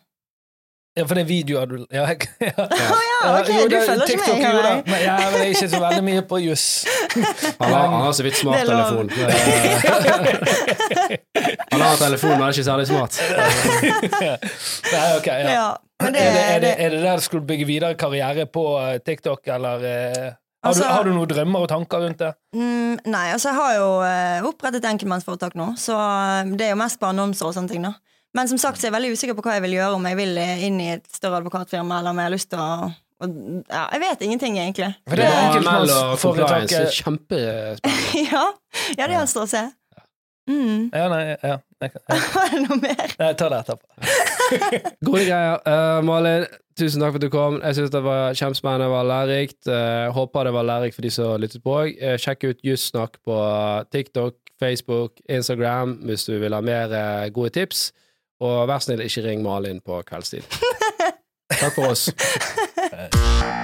ja, for det er videoer du Ja, jeg, ja. Å ja, ok, jo, du følger ikke med, jo da. Men, ja, men jeg er ikke så veldig mye på juss. Han har, han har så vidt smarttelefon. han har telefon, men er ikke særlig smart. Nei, ok, ja. Ja, men det, er, det, er, det, er det der du skulle bygge videre karriere på eh, TikTok, eller har, Altså- du, har du noen drømmer og tanker rundt det? mm, Nei, altså jeg har jo eh, opprettet enkeltmannsforetak nå, så eh, det er jo mest på annonser og sånne ting, da. Men som sagt så er jeg veldig usikker på hva jeg vil gjøre, om jeg vil eh, inn i et større advokatfirma, eller om jeg har lyst til å og, ja, Jeg vet ingenting, egentlig. For det er enkeltmannsforetaket kjempespennende. ja, ja, det gjenstår å se. Mm. Ja, nei, ja. Jeg, kan- ja. Var det noe mer? Nei, ta tar det etterpå. Gode greier. Uh, Malin, tusen takk for at du kom. Jeg syns det var kjempespennende, det var lærerikt. Uh, håper det var lærerikt for de som lyttet på òg. sjekk ut Jussnakk på TikTok, Facebook, Instagram hvis du vil ha mer uh, gode tips. Og vær snill, ikke ring Malin på kveldstid. Takk for oss. Eh,